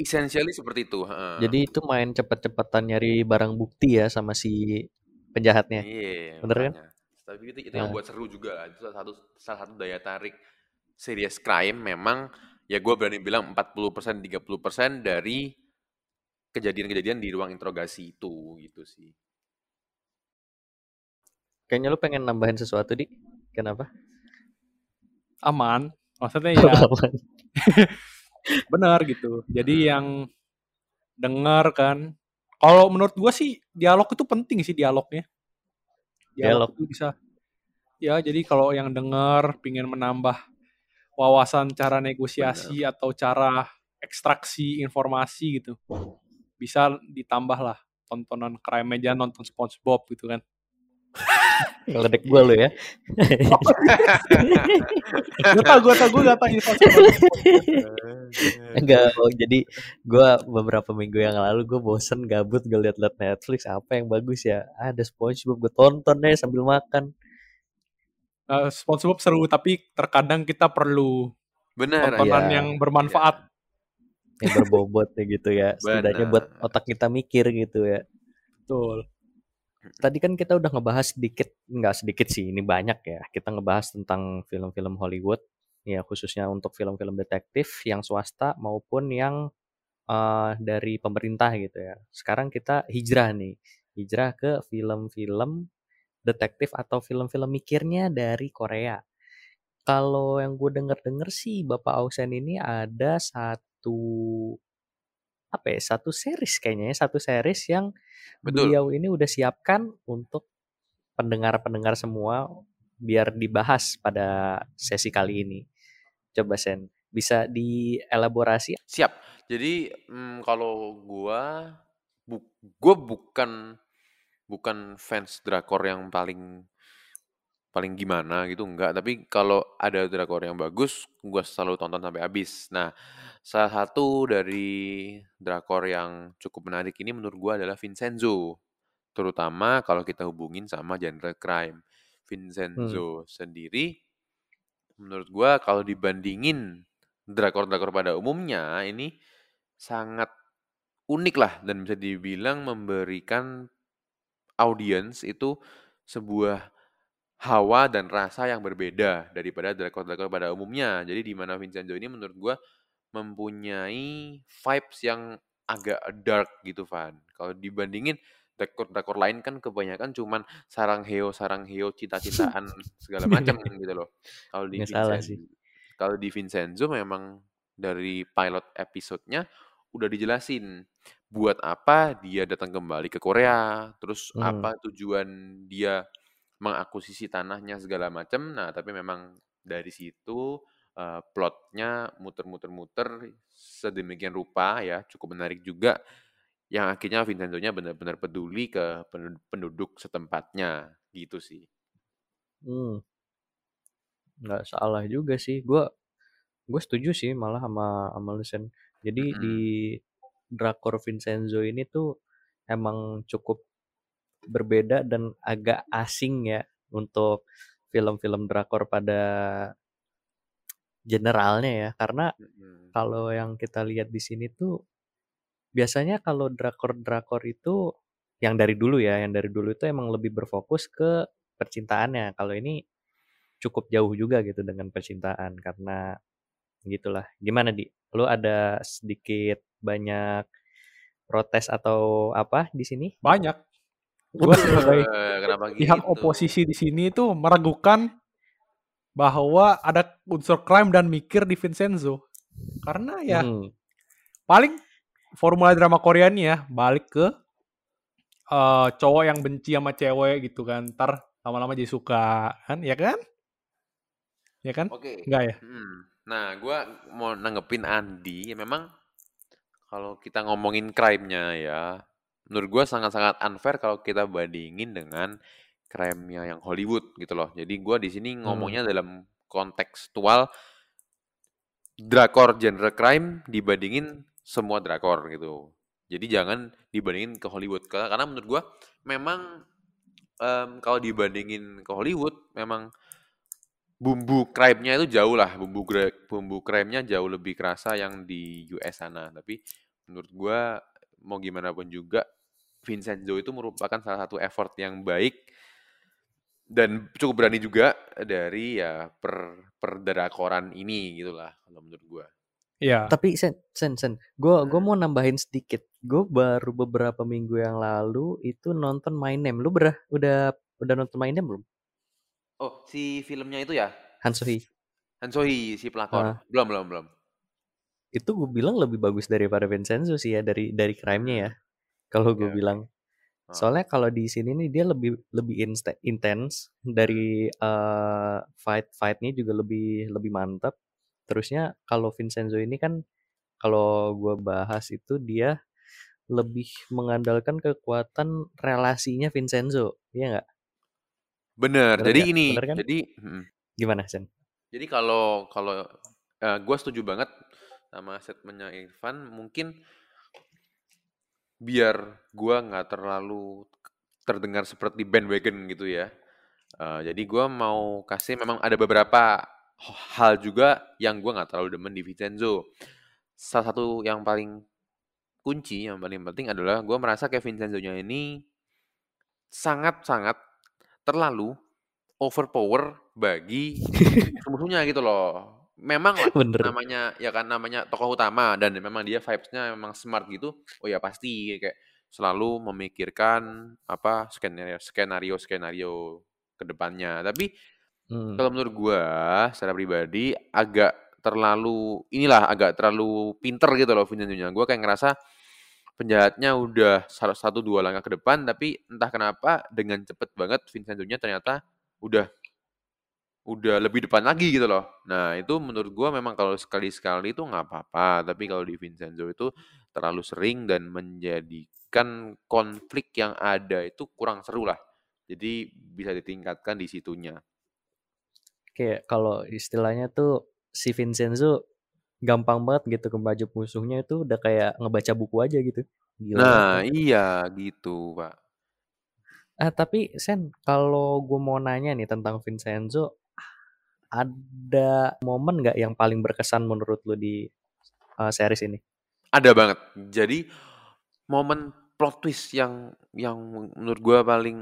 essentially seperti itu heeh. Jadi itu main cepet-cepetan nyari barang bukti ya sama si penjahatnya. Iya, Bener kan? Tapi itu, itu yang Nah. buat seru juga lah. Itu salah satu salah satu daya tarik series crime memang ya gue berani bilang 40% 30% dari kejadian-kejadian di ruang interogasi itu gitu sih. Kayaknya lu pengen nambahin sesuatu di? Kenapa? Aman. Maksudnya ya benar gitu. Jadi Hmm. yang dengar kan. Kalau menurut gua sih dialog itu penting sih dialognya. Dialog. itu bisa. Ya, jadi kalau yang dengar pingin menambah wawasan cara negosiasi atau cara ekstraksi informasi gitu. Bisa ditambah lah tontonan crime meja nonton SpongeBob gitu kan. Ngeledek gua lu ya. Gue tau, gue tau, gue gak tau info SpongeBob. Enggak, oh, jadi gua beberapa minggu yang lalu gue bosen gabut gue liat-liat Netflix apa yang bagus ya ada SpongeBob gue tonton deh sambil makan Nah, SpongeBob seru tapi terkadang kita perlu Bener. tontonan Iya. yang bermanfaat. yang berbobot ya gitu ya setidaknya buat otak kita mikir gitu ya Betul. Tadi kan kita udah ngebahas sedikit nggak sedikit sih ini banyak ya. Kita ngebahas tentang film-film Hollywood ya khususnya untuk film-film detektif yang swasta maupun yang eh, dari pemerintah gitu ya. Sekarang kita hijrah nih hijrah ke film-film detektif atau film-film mikirnya dari Korea. Kalau yang gue denger-denger sih Bapak Ausen ini ada satu apa ya satu series kayaknya ya satu series yang Betul. beliau ini udah siapkan untuk pendengar-pendengar semua biar dibahas pada sesi kali ini. Coba Sen, bisa dielaborasi? Siap. Jadi mm, kalau gua bu gua bukan bukan fans drakor yang paling paling gimana gitu enggak, tapi kalau ada drakor yang bagus gua selalu tonton sampai habis. Nah, salah satu dari drakor yang cukup menarik ini menurut gua adalah Vincenzo. Terutama kalau kita hubungin sama genre crime. Vincenzo sendiri menurut gua kalau dibandingin drakor-drakor pada umumnya ini sangat unik lah dan bisa dibilang memberikan audiens itu sebuah hawa dan rasa yang berbeda daripada drakor-drakor pada umumnya. Jadi di mana Vincenzo ini menurut gua mempunyai vibes yang agak dark gitu, Van. Kalau dibandingin drakor-drakor lain kan kebanyakan cuman sarang heo, sarang heo, cinta-cintaan segala macam gitu loh. Kalau di Vincenzo, kalau di Vincenzo memang dari pilot episode-nya udah dijelasin buat apa dia datang kembali ke Korea, terus Hmm. apa tujuan dia mengakuisisi tanahnya segala macam. Nah, tapi memang dari situ eh, plotnya muter-muter-muter sedemikian rupa ya, cukup menarik juga. Yang akhirnya Vincenzo-nya benar-benar peduli ke pen- penduduk setempatnya, gitu sih. Hmm. Nggak salah juga sih. Gue gue setuju sih malah sama sama lu, Sen. Jadi Mm-mm. di drakor Vincenzo ini tuh emang cukup berbeda dan agak asing ya untuk film-film drakor pada generalnya ya. Karena kalau yang kita lihat di sini tuh biasanya kalau drakor-drakor itu yang dari dulu ya, yang dari dulu itu emang lebih berfokus ke percintaannya. Kalau ini cukup jauh juga gitu dengan percintaan karena gitulah. Gimana di? Lu ada sedikit banyak protes atau apa di sini? Banyak. Gue sebagai Eh, kenapa pihak gitu? oposisi di sini itu meragukan bahwa ada unsur crime dan mikir di Vincenzo. Karena ya Hmm, paling formula drama Korea nih ya balik ke eh, cowok yang benci sama cewek gitu kan. Ntar lama-lama jadi suka kan, ya kan? Ya kan? Oke. Enggak ya? Hmm. Nah, gua mau nanggepin Andi. Ya memang kalau kita ngomongin crime-nya ya, menurut gua sangat-sangat unfair kalau kita bandingin dengan crime-nya yang Hollywood gitu loh. Jadi gua di sini ngomongnya dalam kontekstual drakor genre crime dibandingin semua drakor gitu. Jadi jangan dibandingin ke Hollywood karena, karena menurut gua memang em, kalau dibandingin ke Hollywood memang bumbu crime-nya itu jauh lah bumbu bumbu crime-nya jauh lebih kerasa yang di US sana tapi menurut gua mau gimana pun juga Vincenzo itu merupakan salah satu effort yang baik dan cukup berani juga dari ya per perdrakoran ini gitulah kalau menurut gua Iya. Tapi sen sen sen, gue gue mau nambahin sedikit. Gue baru beberapa minggu yang lalu itu nonton My Name. Lu berah udah udah nonton My Name belum? oh si filmnya itu ya Han So-hee. Han So-hee si pelakor Ah. belum belum belum Itu gue bilang lebih bagus daripada Vincenzo sih ya dari dari crime-nya ya. Kalau gue oke. bilang. Soalnya kalau di sini nih dia lebih lebih intens dari eh, fight fightnya juga lebih lebih mantap. Terusnya kalau Vincenzo ini kan kalau gue bahas itu dia lebih mengandalkan kekuatan relasinya Vincenzo, iya nggak? bener Bener jadi nggak? ini Bener kan? jadi mm, Gimana Sen? Jadi kalau kalau gue setuju banget sama statementnya Irfan, mungkin biar gua nggak terlalu terdengar seperti bandwagon gitu ya. Eh, jadi gua mau kasih memang ada beberapa hal juga yang gua nggak terlalu demen di Vincenzo. Salah satu yang paling kunci, yang paling penting adalah gua merasa kayak Vincenzo-nya ini sangat-sangat terlalu overpower bagi musuh-musuhnya gitu loh. Memang lah Bener. namanya ya kan namanya tokoh utama dan memang dia vibes-nya memang smart gitu. Oh ya pasti kayak selalu memikirkan apa skenario skenario skenario ke depannya. Tapi Hmm. kalau menurut gua secara pribadi agak terlalu inilah agak terlalu pinter gitu loh Vincenzo-nya. Gua kayak ngerasa penjahatnya udah satu dua langkah ke depan tapi entah kenapa dengan cepet banget Vincenzo-nya ternyata udah udah lebih depan lagi gitu loh. Nah, itu menurut gua memang kalau sekali-sekali itu nggak apa-apa, tapi kalau di Vincenzo itu terlalu sering dan menjadikan konflik yang ada itu kurang seru lah. Jadi bisa ditingkatkan di situnya. Kayak kalau istilahnya tuh si Vincenzo gampang banget gitu ke baju musuhnya itu udah kayak ngebaca buku aja gitu. Gila Nah, banget. iya gitu, Pak. Ah, tapi Sen, kalau gue mau nanya nih tentang Vincenzo, ada momen nggak yang paling berkesan menurut lu di uh, series ini? Ada banget. Jadi momen plot twist yang yang menurut gua paling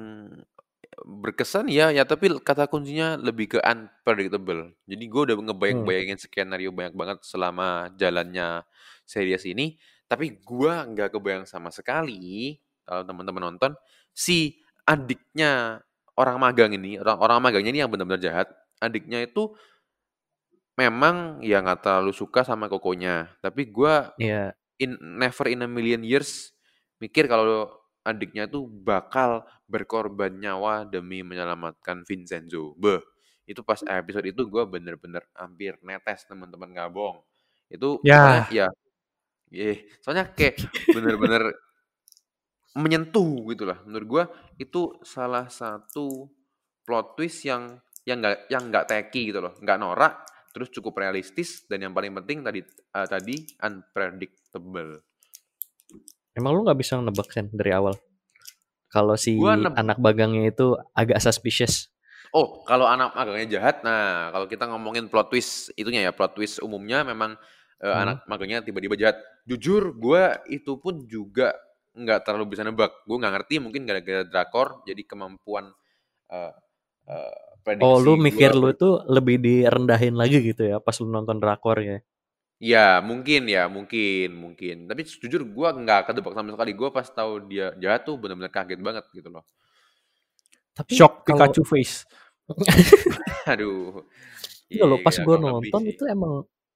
berkesan ya ya tapi kata kuncinya lebih ke unpredictable. Jadi gue udah Hmm. ngebayang-bayangin skenario banyak banget selama jalannya series ini, tapi gua nggak kebayang sama sekali kalau teman-teman nonton si adiknya orang magang ini, orang orang magangnya ini yang benar-benar jahat. Adiknya itu memang ya nggak terlalu suka sama kokonya, tapi gua Iya. in never in a million years mikir kalau adiknya tuh bakal berkorban nyawa demi menyelamatkan Vincenzo. Beh, itu pas episode itu gue bener-bener hampir netes teman-teman ngabong. Itu soalnya Ya, ya, eh, soalnya kayak bener-bener menyentuh gitu lah. Menurut gue itu salah satu plot twist yang yang nggak yang nggak teki gitu loh, nggak norak, terus cukup realistis dan yang paling penting tadi eh, tadi unpredictable. Emang lu nggak bisa nebak Sen dari awal? Kalau si anak bagangnya itu agak suspicious. Oh, kalau anak magangnya jahat, nah kalau kita ngomongin plot twist itunya ya, plot twist umumnya memang eh, Hmm. anak magangnya tiba-tiba jahat. Jujur, gue itu pun juga nggak terlalu bisa nebak. Gue nggak ngerti, mungkin gara-gara drakor, jadi kemampuan eh, eh, prediksi Oh, lu gua mikir lu ber- tuh lebih direndahin lagi gitu ya pas lu nonton drakor ya? Ya, mungkin ya, mungkin, mungkin. Tapi jujur gue nggak kedebak sama sekali. Gue pas tahu dia jahat tuh benar-benar kaget banget gitu loh. Tapi shock kalau Pikachu face. Aduh. Iya loh, pas Iya, gue nonton itu emang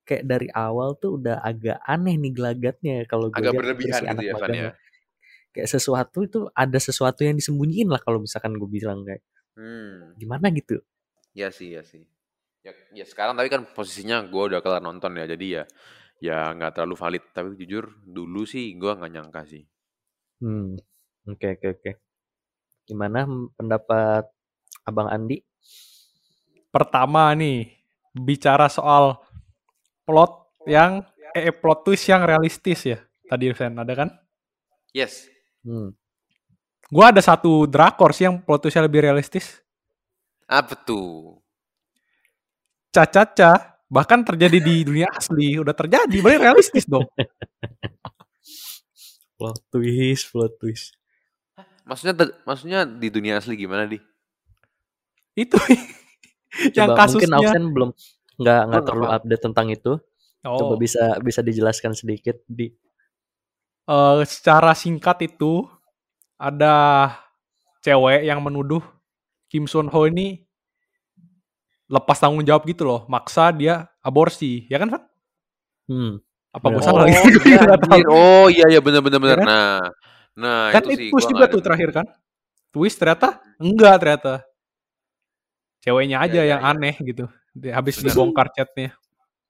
kayak dari awal tuh udah agak aneh nih gelagatnya kalau gue Agak berlebihan si gitu anak ya, Van ya. magangnya. Kayak sesuatu itu ada sesuatu yang disembunyiin lah kalau misalkan gue bilang kayak Hmm. gimana gitu. Ya sih, ya sih. Ya, ya sekarang tapi kan posisinya gue udah kelar nonton ya, jadi ya ya nggak terlalu valid. Tapi jujur dulu sih gue nggak nyangka sih. Hmm, oke oke oke. Gimana pendapat Abang Andi? Pertama nih, bicara soal plot yang eh plot twist yang realistis ya. Tadi Sen ada kan? Yes. Hmm. Gua ada satu drakor sih yang plot twistnya lebih realistis. Apa tuh? Caca-caca bahkan terjadi di dunia asli udah terjadi berarti realistis dong Plot twist, plot twist. Maksudnya maksudnya di dunia asli gimana di? itu yang Coba mungkin kasusnya Ausen belum nggak nggak terlalu update tentang itu. Coba oh, bisa bisa dijelaskan sedikit di. eh, secara singkat itu ada cewek yang menuduh Kim Sun Ho ini lepas tanggung jawab gitu loh maksa dia aborsi ya kan Van? Hmm. apa gue Bener. salah lagi Oh Gua iya, anjir. oh iya iya benar benar benar. kan? Nah, nah kan itu itu sih juga tuh terakhir kan twist ternyata enggak ternyata ceweknya Ya aja ya yang ya. aneh gitu Dia habis Bener. dibongkar chatnya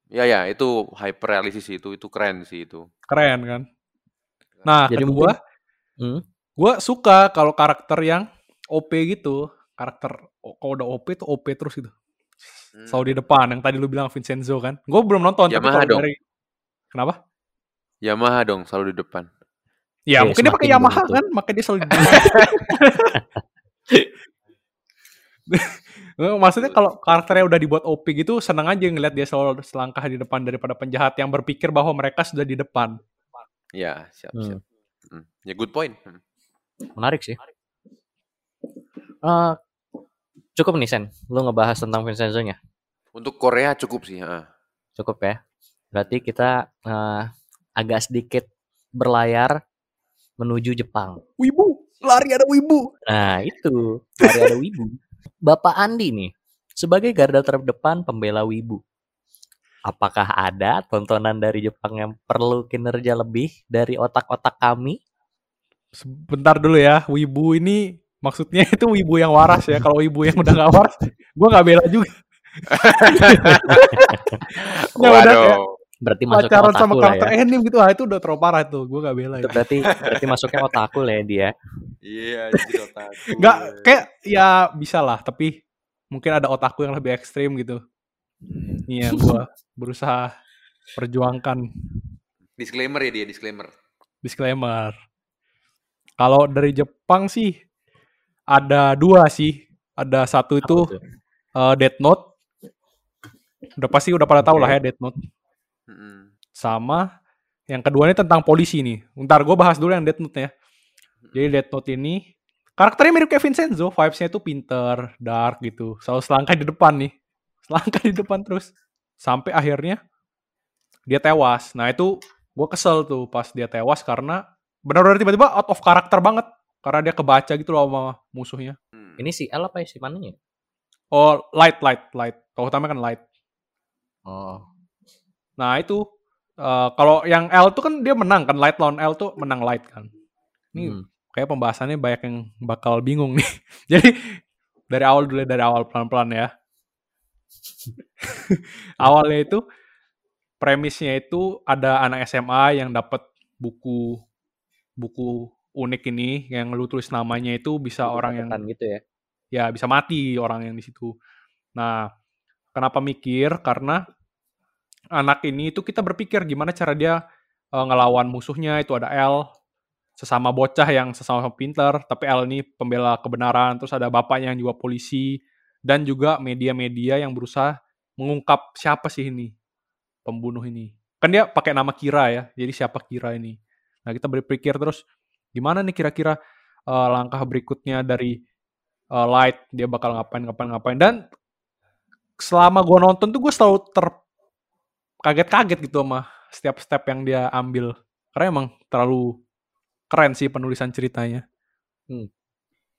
Ya ya itu hyper realistis itu itu keren sih itu. keren kan nah Jadi kedua Hmm. Gue suka kalau karakter yang OP gitu karakter kalau udah OP tuh OP terus gitu Hmm. selalu di depan yang tadi lu bilang Vincenzo kan gue belum nonton tapi Yamaha kalau dong. dari kenapa Yamaha dong selalu di depan. ya Iya, mungkin dia pakai Yamaha begitu. kan makanya dia selalu di Maksudnya kalau karakternya udah dibuat OP gitu seneng aja ngeliat dia selalu selangkah di depan daripada penjahat yang berpikir bahwa mereka sudah di depan. Ya siap Hmm. siap. Hmm. Ya good point. Hmm. Menarik sih. Eh, cukup nih Sen, lu ngebahas tentang Vincenzo-nya. Untuk Korea cukup sih. ah. Cukup ya. Berarti kita eh, agak sedikit berlayar menuju Jepang. Wibu, lari ada wibu. Nah, itu. Hari ada wibu. Bapak Andi nih, sebagai garda terdepan pembela wibu. Apakah ada tontonan dari Jepang yang perlu kinerja lebih dari otak-otak kami? Sebentar dulu ya, wibu ini maksudnya itu wibu yang waras ya. Kalau wibu yang udah gak waras, gue gak bela juga. Ya udah Waduh. Berarti masuknya pacaran sama lah ya. karakter anime gitu, ah itu udah terlalu parah tuh. Gue gak bela Itu ya. berarti berarti masuknya otaku lah ya dia. Iya, jadi otaku. Gak, kayak ya bisa lah, tapi mungkin ada otakku yang lebih ekstrim gitu. Iya, gue berusaha perjuangkan Disclaimer ya dia, disclaimer. disclaimer. Kalau dari Jepang sih ada dua sih. Ada satu itu eh, Death Note. Udah pasti udah pada tahu Oke. lah ya Death Note. Sama yang kedua ini tentang polisi nih. Ntar gue bahas dulu yang Death Note ya. Jadi Death Note ini karakternya mirip kayak Vincenzo, vibes-nya itu pinter, dark gitu. Selalu selangkah di depan nih. Selangkah di depan terus. Sampai akhirnya dia tewas. Nah itu gue kesel tuh pas dia tewas karena benar-benar tiba-tiba out of karakter banget. Karena dia kebaca gitu loh sama musuhnya. Hmm. Ini si L apa ya si mananya? Oh, light, light, light. Kalau utama kan light. Oh. Nah itu eh, kalau yang L tuh kan dia menang kan light lawan L tuh menang light kan. Ini Hmm. kayak pembahasannya banyak yang bakal bingung nih. Jadi dari awal dulu ya, dari awal pelan-pelan ya. Awalnya itu premisnya itu ada anak SMA yang dapat buku buku unik ini yang lu tulis namanya itu bisa Buku orang yang gitu ya. ya bisa mati orang yang di situ. Nah, kenapa mikir? Karena anak ini itu kita berpikir gimana cara dia eh, ngelawan musuhnya itu ada L sesama bocah yang sesama pinter, tapi L ini pembela kebenaran, terus ada bapaknya yang juga polisi dan juga media-media yang berusaha mengungkap siapa sih ini pembunuh ini. Kan dia pakai nama Kira ya, jadi siapa Kira ini. Nah, kita berpikir terus gimana nih kira-kira eh, langkah berikutnya dari uh, light dia bakal ngapain ngapain ngapain dan selama gue nonton tuh gue selalu ter kaget-kaget gitu sama setiap step yang dia ambil karena emang terlalu keren sih penulisan ceritanya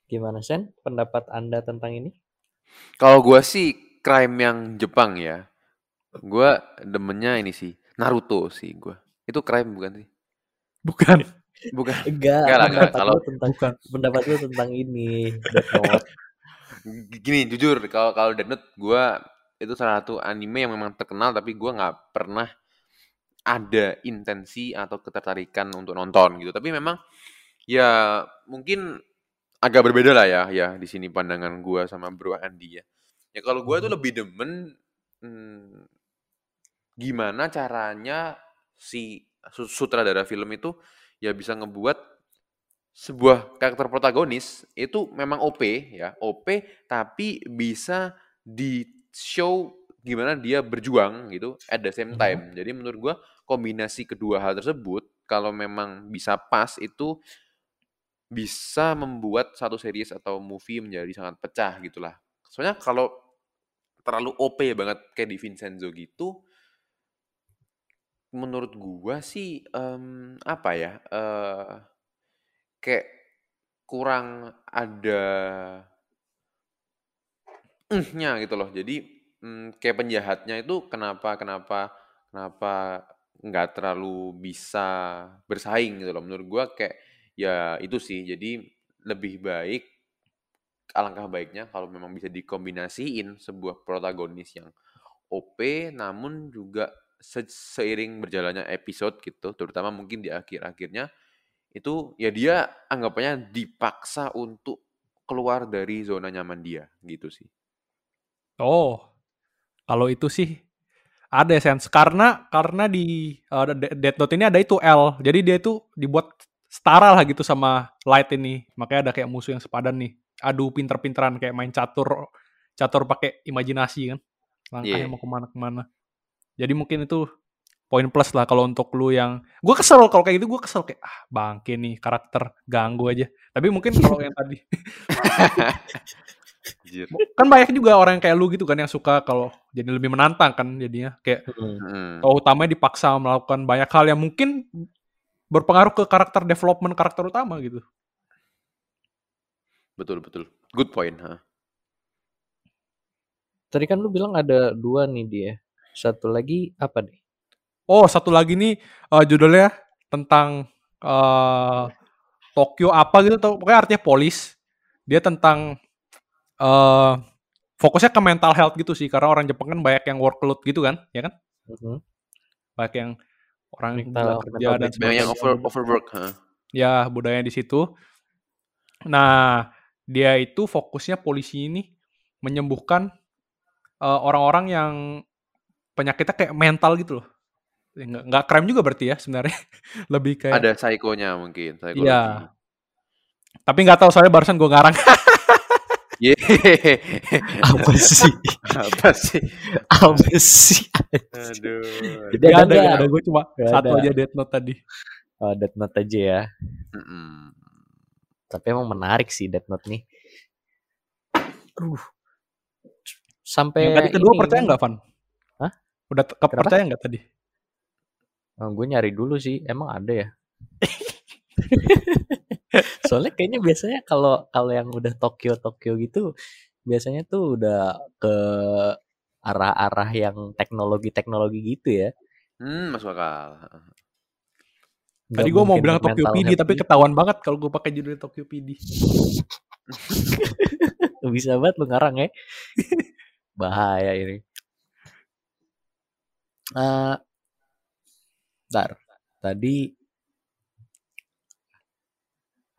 Gimana Sen? Pendapat Anda tentang ini? Kalau gua sih crime yang Jepang ya. Gua demennya ini sih Naruto sih gua. Itu crime bukan sih? Bukan Bukan. Enggak, Enggak enggak. Kalau- tentang bukan pendapat lu tentang ini. Gini jujur kalau kalau Death Note gua itu salah satu anime yang memang terkenal tapi gua nggak pernah ada intensi atau ketertarikan untuk nonton gitu. Tapi memang ya mungkin agak berbeda lah ya ya di sini pandangan gua sama Bro Andi ya. Ya kalau gua tuh lebih demen hmm, gimana caranya si sutradara film itu ya bisa ngebuat sebuah karakter protagonis itu memang OP ya, OP tapi bisa di show gimana dia berjuang gitu at the same time. Jadi menurut gua kombinasi kedua hal tersebut kalau memang bisa pas itu bisa membuat satu series atau movie menjadi sangat pecah gitulah. Soalnya kalau terlalu OP banget kayak di Vincenzo gitu menurut gua sih em, apa ya eh kayak kurang ada ehnya gitu loh. Jadi mm, kayak penjahatnya itu kenapa kenapa kenapa nggak terlalu bisa bersaing gitu loh. Menurut gua kayak ya itu sih. Jadi lebih baik alangkah baiknya kalau memang bisa dikombinasiin sebuah protagonis yang OP namun juga se- seiring berjalannya episode gitu terutama mungkin di akhir-akhirnya itu ya dia anggapannya dipaksa untuk keluar dari zona nyaman dia gitu sih. Oh kalau itu sih ada sense. Karena karena di uh, De- Death Note ini ada itu L. Jadi dia itu dibuat setara lah gitu sama Light ini. Makanya ada kayak musuh yang sepadan nih. Adu pinter-pinteran kayak main catur catur pakai imajinasi kan. Langkahnya Iya. mau ke mana ke mana jadi mungkin itu poin plus lah kalau untuk lu yang gue kesel kalau kayak gitu gue kesel kayak ah bangke nih karakter ganggu aja tapi mungkin kalau yang tadi kan banyak juga orang yang kayak lu gitu kan yang suka kalau jadi lebih menantang kan jadinya kayak Hmm. Mm. tokoh utamanya dipaksa melakukan banyak hal yang mungkin berpengaruh ke karakter development karakter utama gitu. Betul betul. Good point. ha. Tadi kan lu bilang ada dua nih dia. Satu lagi apa nih? Oh, satu lagi nih eh, judulnya tentang eh Tokyo apa gitu tau. Pokoknya artinya polis. Dia tentang eh fokusnya ke mental health gitu sih karena orang Jepang kan banyak yang workload gitu kan, ya kan? Mhm. Banyak yang orang Mental- kerja mental dan. Banyak yang over overwork. ha. ya budaya di situ. Nah, dia itu fokusnya polisi ini menyembuhkan eh, orang-orang yang penyakitnya kayak mental gitu loh. Ya, Nggak, nggak crime juga berarti ya sebenarnya. Lebih kayak Ada psikonya mungkin. Psikologi. Iya. Tapi nggak tahu soalnya barusan gue ngarang. Apa sih? Apa sih? apa sih? Aduh. Jadi Gak ada ada, nggak? gak ada. Gue cuma Nggak satu ada. aja Death Note tadi. Oh, Death Note aja ya. Mm-mm. Tapi emang menarik sih Death Note nih. Aduh. Sampai Yang tadi kedua ini, percaya nggak, Van? Udah te- percaya nggak tadi? gue nyari dulu sih, emang ada ya. Soalnya kayaknya biasanya kalau kalau yang udah Tokyo Tokyo gitu, biasanya tuh udah ke arah-arah yang teknologi-teknologi gitu ya. Hmm, masuk akal. Tadi gue mau bilang Tokyo PD, health tapi gitu. ketahuan banget kalau gue pakai judul Tokyo PD. bisa banget lu ngarang ya. Bahaya ini. Eh, bentar. Tadi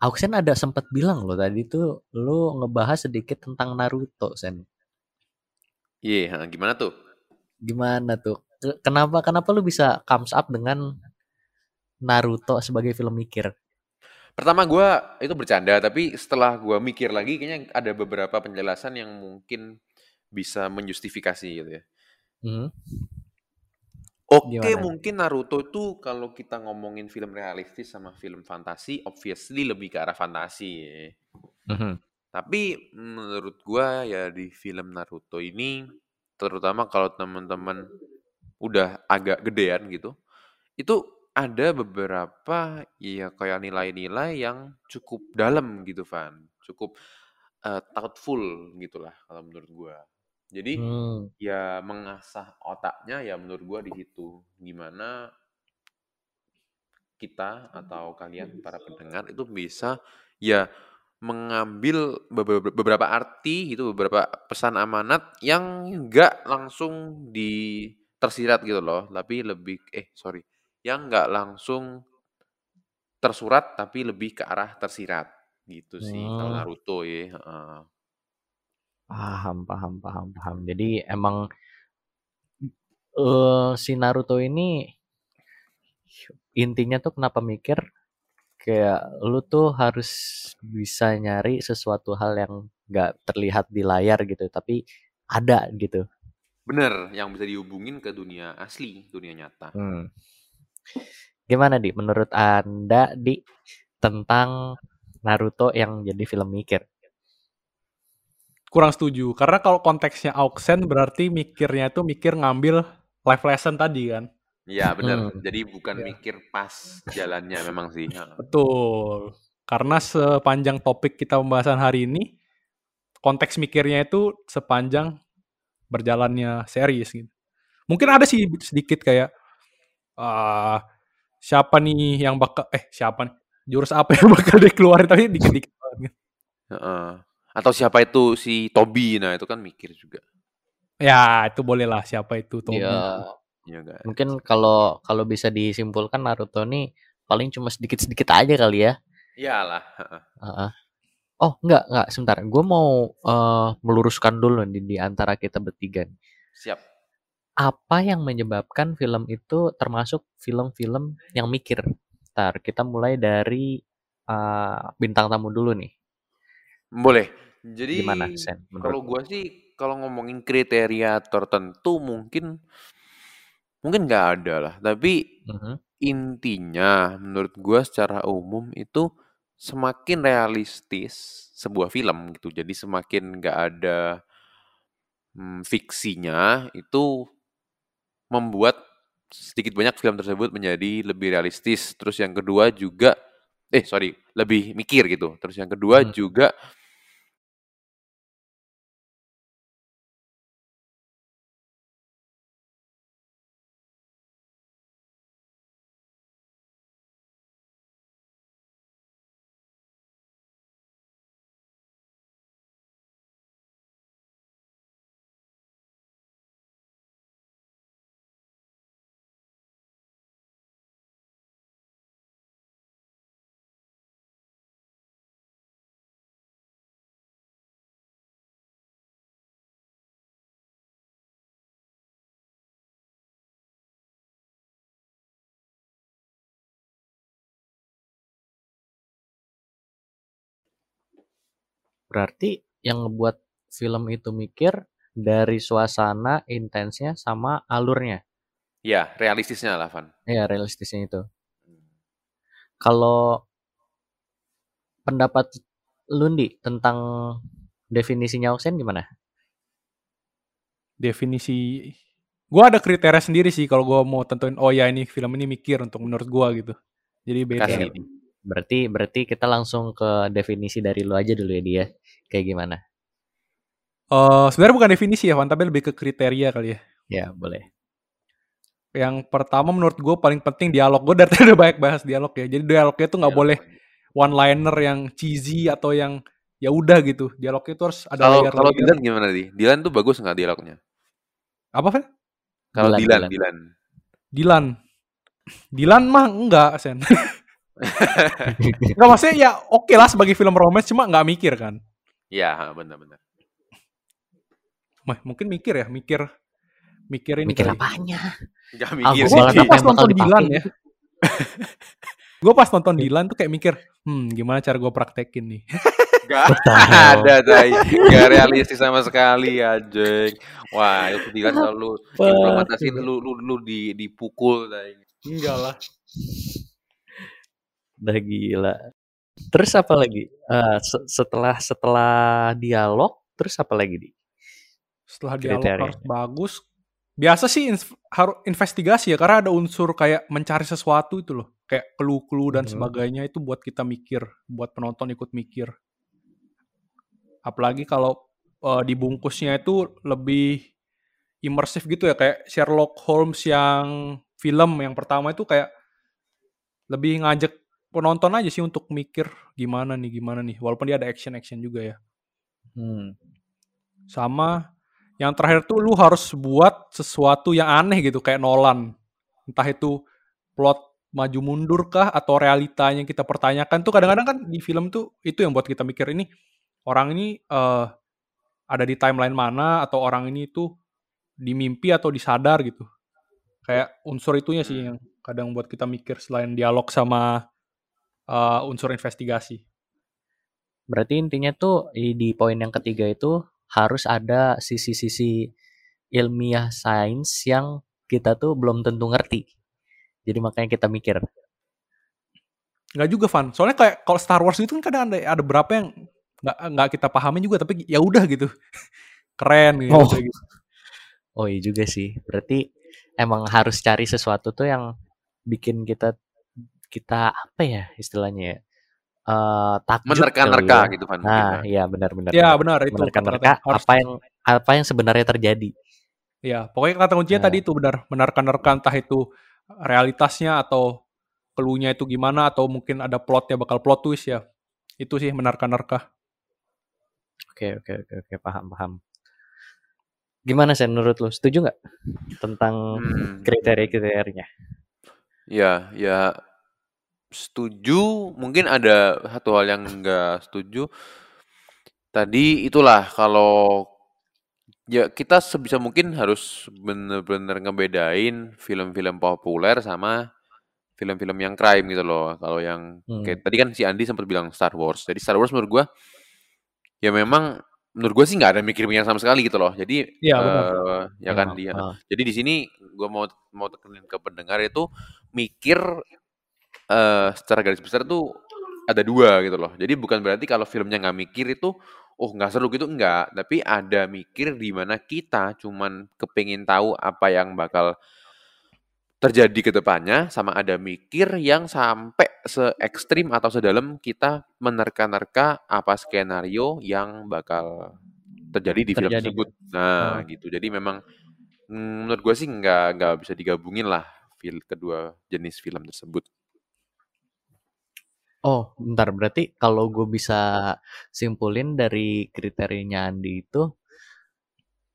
Auxen ada sempat bilang loh tadi tuh lu ngebahas sedikit tentang Naruto Sen. Iya, ha, gimana tuh? Gimana tuh? Ke- Kenapa kenapa lu bisa comes up dengan Naruto sebagai film mikir? Pertama gua itu bercanda, tapi setelah gua mikir lagi, kayaknya ada beberapa penjelasan yang mungkin bisa menjustifikasi gitu ya. Hmm. Oke, Gimana? mungkin Naruto itu kalau kita ngomongin film realistis sama film fantasi, obviously lebih ke arah fantasi. ya. Mhm. Tapi menurut gua ya di film Naruto ini, terutama kalau teman-teman udah agak gedean gitu, itu ada beberapa ya kayak nilai-nilai yang cukup dalam gitu, Van. Cukup eh, thoughtful gitulah kalau menurut gua. Jadi Hmm. ya mengasah otaknya ya menurut gua di situ gimana kita atau kalian para pendengar itu bisa ya mengambil beberapa, arti gitu beberapa pesan amanat yang enggak langsung di tersirat gitu loh tapi lebih eh sorry yang enggak langsung tersurat tapi lebih ke arah tersirat gitu sih kalau Hmm. Naruto ya heeh. Paham, paham, paham, paham. Jadi emang eh si Naruto ini intinya tuh kenapa mikir kayak lu tuh harus bisa nyari sesuatu hal yang nggak terlihat di layar gitu, tapi ada gitu. bener yang bisa dihubungin ke dunia asli dunia nyata Hmm. Gimana di menurut Anda di tentang Naruto yang jadi film mikir? Kurang setuju. Karena kalau konteksnya Auxen berarti mikirnya itu mikir ngambil life lesson tadi kan. Iya bener Hmm. jadi bukan Iya. mikir pas jalannya memang sih. Betul. Karena sepanjang topik kita pembahasan hari ini, konteks mikirnya itu sepanjang berjalannya series gitu. Mungkin ada sih sedikit kayak ah siapa nih yang bakal eh siapa nih jurus apa yang bakal dikeluarin tapi dikit-dikit banget. gitu. Heeh. Atau siapa itu si Toby? Nah, itu kan mikir juga. Ya, itu boleh lah siapa itu Toby. Ya, Iya enggak? mungkin kalau kalau bisa disimpulkan Naruto nih paling cuma sedikit-sedikit aja kali ya. Iyalah. heeh. Heeh. Oh, enggak, enggak, sebentar. Gue mau eh, meluruskan dulu nih di antara kita bertiga. nih. Siap. Apa yang menyebabkan film itu termasuk film-film yang mikir? Ntar kita mulai dari eh, bintang tamu dulu nih. Boleh. Jadi Gimana, Sen? kalau gua sih kalau ngomongin kriteria tertentu mungkin mungkin nggak ada lah. Tapi Mhm. intinya menurut gua secara umum itu semakin realistis sebuah film gitu. Jadi semakin nggak ada hmm, fiksinya itu membuat sedikit banyak film tersebut menjadi lebih realistis. Terus yang kedua juga eh sorry lebih mikir gitu. Terus yang kedua Hmm. juga Berarti yang ngebuat film itu mikir dari suasana, intensnya, sama alurnya. ya realistisnya lah Van. Ya, realistisnya itu. Kalau pendapat Lundi tentang definisinya Oxen gimana? Definisi gua ada kriteria sendiri sih kalau gua mau tentuin oh ya ini film ini mikir untuk menurut gua gitu. Jadi beda. Kasih. Berarti berarti kita langsung ke definisi dari lu aja dulu ya dia. Kayak gimana? Eh sebenarnya bukan definisi ya, Van, tapi lebih ke kriteria kali ya. Ya, boleh. Yang pertama menurut gue paling penting dialog. Gue dari tadi udah banyak bahas dialog ya. Jadi dialognya tuh nggak Dialog. boleh one liner yang cheesy atau yang ya udah gitu. Dialognya tuh harus ada Kalau layer kalau Dylan gimana di? Dylan tuh bagus nggak dialognya? Apa Van? Kalau Dylan, Dylan, Dylan. Dylan. Dilan. Dilan mah enggak, Sen. Enggak maksudnya ya oke lah sebagai film romance cuma nggak mikir kan. Iya, benar-benar. Mah, mungkin mikir ya, mikir mikirin Mikir kali. apanya? Nggak Ah, mikir sih. Gue apa pas nonton Dilan ya. gue pas nonton Dilan tuh kayak mikir, hmm gimana cara gue praktekin nih. Gak ada, tay. Gak realistis sama sekali, anjing. Wah, itu Dylan kalau lu implementasiin lu lu lu di dipukul, tay. Enggak lah. Udah gila. Terus apa lagi? Se- setelah setelah dialog, terus apa lagi di? Setelah dialog Kriteria. harus bagus. Biasa sih harus investigasi ya, karena ada unsur kayak mencari sesuatu itu loh. Kayak clue-clue dan Mhm. sebagainya itu buat kita mikir, buat penonton ikut mikir. Apalagi kalau eh, dibungkusnya itu lebih imersif gitu ya, kayak Sherlock Holmes yang film yang pertama itu kayak lebih ngajak penonton aja sih untuk mikir gimana nih, gimana nih. Walaupun dia ada action-action juga ya. Hmm. Sama yang terakhir tuh lu harus buat sesuatu yang aneh gitu kayak Nolan. Entah itu plot maju mundur kah atau realitanya yang kita pertanyakan tuh kadang-kadang kan di film tuh itu yang buat kita mikir ini orang ini eh, ada di timeline mana atau orang ini tuh di mimpi atau disadar gitu. Kayak unsur itunya sih yang kadang buat kita mikir selain dialog sama eh, unsur investigasi. Berarti intinya tuh di poin yang ketiga itu harus ada sisi-sisi ilmiah sains yang kita tuh belum tentu ngerti. Jadi makanya kita mikir. Nggak juga fun. Soalnya kayak kalau Star Wars itu kan kadang ada ada berapa yang nggak nggak kita pahami juga tapi ya udah gitu. Keren gitu. Oh. gitu. Oh iya juga sih. Berarti emang harus cari sesuatu tuh yang bikin kita kita apa ya istilahnya ya? Eh takjub Menerka-nerka ya. gitu, Van. Nah, iya benar-benar. Ya benar itu menerka-nerka apa yang apa yang sebenarnya terjadi. Ya, pokoknya kata kuncinya Nah. tadi itu benar, menerka-nerka entah itu realitasnya atau keluhnya itu gimana atau mungkin ada plotnya bakal plot twist ya. Itu sih menerka-nerka. Oke, oke, oke, oke, paham, paham. Gimana sih menurut lu? Setuju nggak tentang Hmm. kriteria-kriterianya? Ya, ya setuju. Mungkin ada satu hal yang enggak setuju. Tadi itulah kalau ya kita sebisa mungkin harus bener-bener ngebedain film-film populer sama film-film yang crime gitu loh. Kalau yang Hmm. kayak tadi kan si Andi sempat bilang Star Wars. Jadi Star Wars menurut gua ya memang menurut gue sih nggak ada mikir-mikir sama sekali gitu loh. Jadi Iya, benar. eh, ya kan Ah, dia. ah. Jadi di sini gue mau mau tekenin ke pendengar itu mikir eh secara garis besar tuh ada dua gitu loh. Jadi bukan berarti kalau filmnya nggak mikir itu oh nggak seru gitu enggak. Tapi ada mikir di mana kita cuman kepingin tahu apa yang bakal terjadi ke depannya sama ada mikir yang sampai se ekstrim atau sedalam kita menerka-nerka apa skenario yang bakal terjadi di film Terjadi. tersebut. Nah, Oh. gitu. Jadi memang mm, menurut gue sih nggak nggak bisa digabungin lah fil kedua jenis film tersebut. Oh, bentar. Berarti kalau gue bisa simpulin dari kriterianya Andi itu,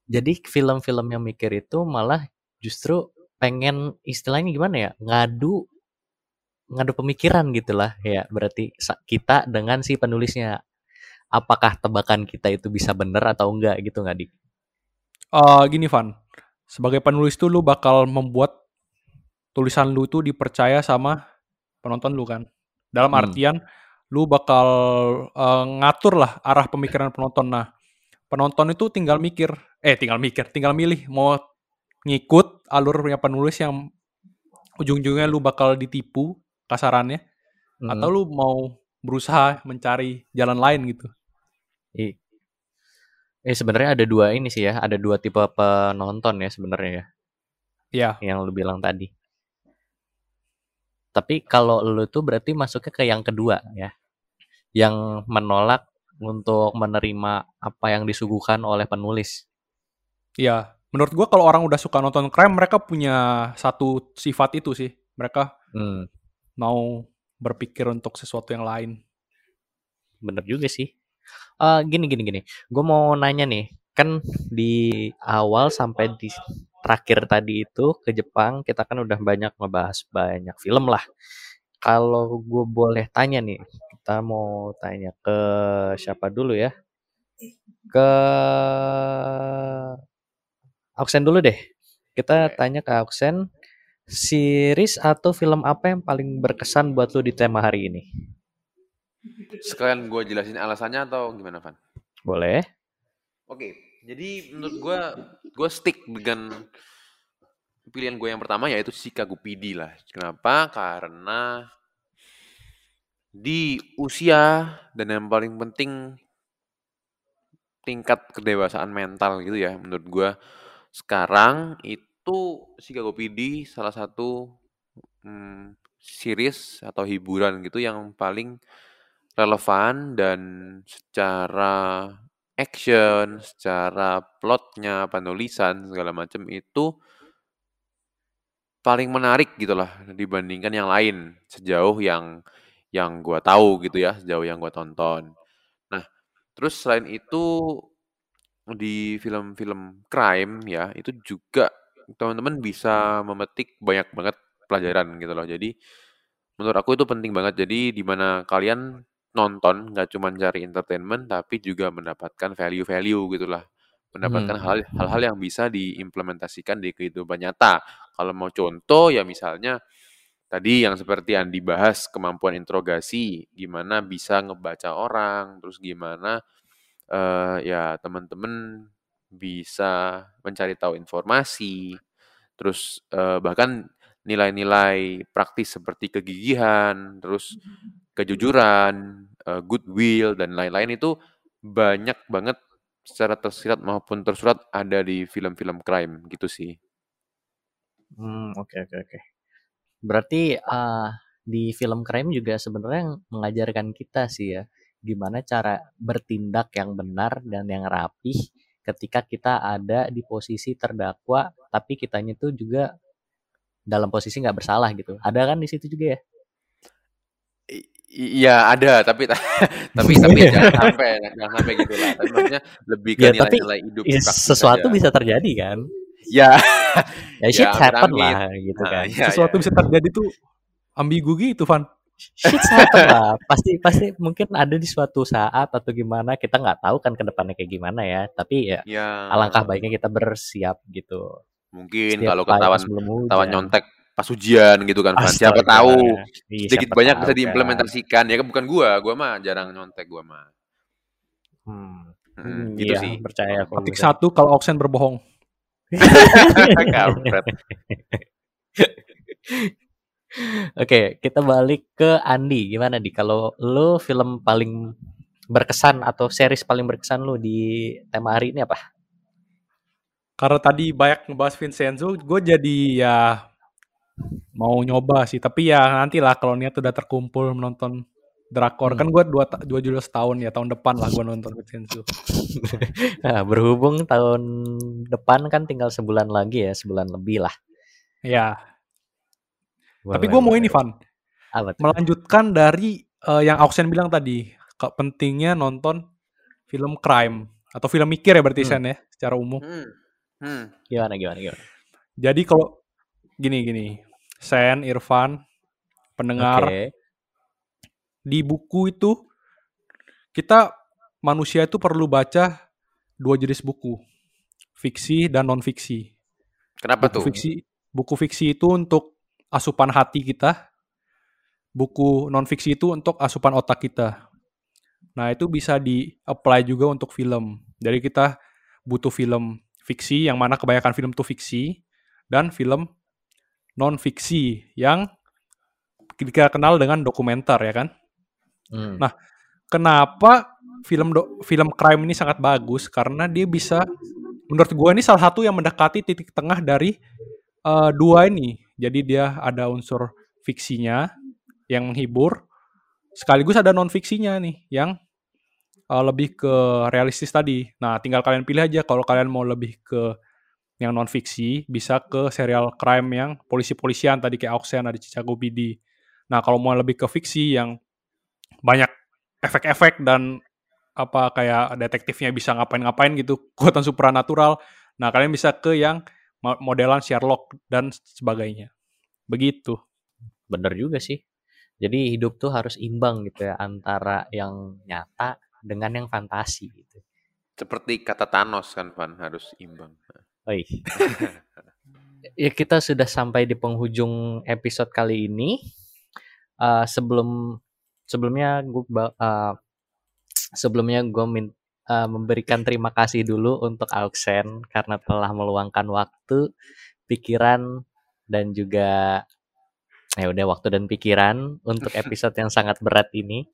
jadi film-film yang mikir itu malah justru pengen istilahnya gimana ya, ngadu ngadu pemikiran gitulah ya. Berarti kita dengan si penulisnya, apakah tebakan kita itu bisa bener atau enggak gitu nggak di? Eh, gini Van, sebagai penulis tuh lu bakal membuat tulisan lu tuh dipercaya sama penonton lu kan. Dalam Hmm. artian lu bakal eh, ngatur lah arah pemikiran penonton. Nah, penonton itu tinggal mikir, eh tinggal mikir, tinggal milih mau ngikut alurnya penulis yang ujung-ujungnya lu bakal ditipu kasarannya Mm-mm. atau lu mau berusaha mencari jalan lain gitu. I- Eh sebenarnya ada dua ini sih ya, ada dua tipe penonton ya sebenarnya ya, Ya, yang lu bilang tadi. Tapi kalau lu tuh berarti masuknya ke yang kedua ya, yang menolak untuk menerima apa yang disuguhkan oleh penulis. Iya, menurut gua kalau orang udah suka nonton crime, mereka punya satu sifat itu sih. Mereka Hmm, mau berpikir untuk sesuatu yang lain. bener juga sih. Eh gini gini gini, gue mau nanya nih, kan di awal sampai di terakhir tadi itu ke Jepang kita kan udah banyak ngebahas banyak film lah. Kalau gue boleh tanya nih, kita mau tanya ke siapa dulu ya? Ke Auksen dulu deh. Kita tanya ke Auksen, series atau film apa yang paling berkesan buat lu di tema hari ini? Sekalian gue jelasin alasannya atau gimana, Van? Boleh? Oke, jadi menurut gue, gue stick dengan pilihan gue yang pertama yaitu Chicago PD lah. Kenapa? Karena di usia dan yang paling penting tingkat kedewasaan mental gitu ya menurut gue sekarang itu Chicago PD salah satu hmm, series atau hiburan gitu yang paling relevan dan secara action, secara plotnya, penulisan segala macam itu paling menarik gitu lah dibandingkan yang lain sejauh yang yang gua tahu gitu ya, sejauh yang gua tonton. Nah, terus selain itu di film-film crime ya, itu juga teman-teman bisa memetik banyak banget pelajaran gitu loh. Jadi menurut aku itu penting banget. Jadi di mana kalian nonton nggak cuma cari entertainment tapi juga mendapatkan value-value gitulah mendapatkan Hmm. hal hal-hal yang bisa diimplementasikan di kehidupan nyata kalau mau contoh ya misalnya tadi yang seperti yang dibahas kemampuan interogasi gimana bisa ngebaca orang terus gimana eh, ya teman-teman bisa mencari tahu informasi terus eh, bahkan nilai-nilai praktis seperti kegigihan terus kejujuran, eh, goodwill dan lain-lain itu banyak banget secara tersirat maupun tersurat ada di film-film crime gitu sih. Hmm, oke oke oke. Berarti ah, di film crime juga sebenarnya mengajarkan kita sih ya, gimana cara bertindak yang benar dan yang rapih ketika kita ada di posisi terdakwa, tapi kitanya tuh juga dalam posisi nggak bersalah gitu. Ada kan di situ juga ya? Iya ada tapi tapi tapi jangan sampai jangan sampai gitu lah. Tapi maksudnya lebih ke Ya, tapi nilai-nilai hidup Ya, sesuatu aja. bisa terjadi kan? Ya, Ya shit ya happen lah gitu Nah, kan. iya, Sesuatu iya. bisa terjadi tuh ambigu gitu, Van. Shit happen lah. Pasti pasti mungkin ada di suatu saat atau gimana kita nggak tahu kan ke depannya kayak gimana ya. Tapi ya Ya, alangkah baiknya kita bersiap gitu. Mungkin Setiap kalau ketahuan ketahuan nyontek pas ujian gitu kan, Van. Siapa Astaga. tahu Iya, sedikit siapa banyak tahu bisa kan. diimplementasikan ya kan bukan gua, gua mah jarang nyontek gua mah. Hmm. Mm, Hmm, gitu iya, sih. percaya aku. Ketik satu kalau Oksen berbohong. Kampret. Oke, kita balik ke Andi. Gimana di kalau lu film paling berkesan atau series paling berkesan lu di tema hari ini apa? Karena tadi banyak ngebahas Vincenzo, gue jadi ya mau nyoba sih tapi ya nanti lah kalau niat udah terkumpul menonton drakor Hmm. kan gue dua dua judul setahun ya tahun depan lah gue nonton Vincenzo Nah, berhubung tahun depan kan tinggal sebulan lagi ya, sebulan lebih lah. ya tapi Boleh, gue mau ini Van Apa tuh? melanjutkan dari eh, yang Auxen bilang tadi ke- pentingnya nonton film crime atau film mikir ya berarti Hmm. Sen ya secara umum Hmm. Hmm. Gimana gimana gimana? jadi kalau gini gini Sen Irfan pendengar Oke. di buku itu kita manusia itu perlu baca dua jenis buku fiksi dan non fiksi Kenapa buku tuh? fiksi buku fiksi itu untuk asupan hati kita buku non fiksi itu untuk asupan otak kita nah itu bisa di apply juga untuk film jadi kita butuh film fiksi yang mana kebanyakan film itu fiksi dan film non fiksi yang kita kenal dengan dokumenter ya kan Hmm. Nah, kenapa film do- film crime ini sangat bagus karena dia bisa menurut gua ini salah satu yang mendekati titik tengah dari eh, dua ini. Jadi dia ada unsur fiksinya yang menghibur sekaligus ada non fiksinya nih yang eh, lebih ke realistis tadi. Nah, tinggal kalian pilih aja kalau kalian mau lebih ke yang non fiksi bisa ke serial crime yang polisi-polisian tadi kayak Auxen ada Chicago PD. Nah, kalau mau lebih ke fiksi yang banyak efek-efek dan apa kayak detektifnya bisa ngapain-ngapain gitu kekuatan supranatural. Nah kalian bisa ke yang mo- modelan Sherlock dan sebagainya. Begitu. Bener juga sih. Jadi hidup tuh harus imbang gitu ya antara yang nyata dengan yang fantasi gitu. Seperti kata Thanos kan, Van harus imbang. Oi. ya kita sudah sampai di penghujung episode kali ini. Eh, sebelum sebelumnya gue sebelumnya gue min- eh, memberikan terima kasih dulu untuk Auxen karena telah meluangkan waktu, pikiran dan juga ya udah waktu dan pikiran untuk episode yang sangat berat ini.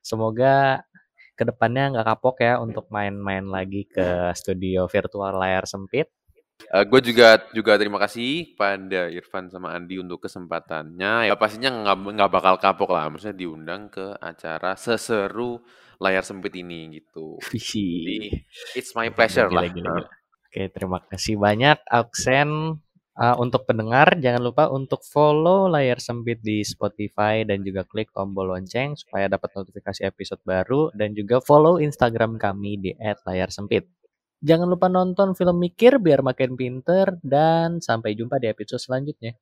Semoga ke depannya nggak kapok ya untuk main-main lagi ke studio virtual layar sempit. gue juga juga terima kasih pada Irfan sama Andi untuk kesempatannya. Ya pastinya nggak nggak bakal kapok lah, maksudnya diundang ke acara seseru layar sempit ini gitu. Jadi it's my pleasure Gila, lah. gila, gila. Oke, terima kasih banyak Aksen. Uh, untuk pendengar, jangan lupa untuk follow layar sempit di Spotify dan juga klik tombol lonceng supaya dapat notifikasi episode baru dan juga follow Instagram kami di @layar_sempit. Jangan lupa nonton film mikir biar makin pinter dan sampai jumpa di episode selanjutnya.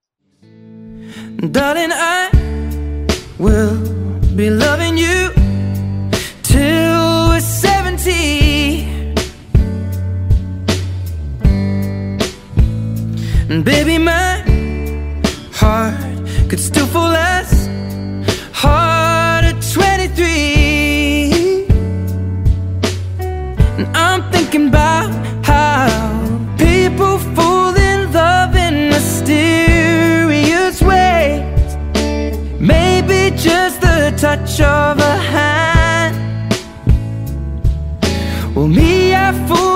Darling, I will be loving you till we're 70. And baby, my heart could still fall as hard at 23. And I'm thinking about how people fall in love in mysterious ways. Maybe just the touch of a hand. Well, me, I fall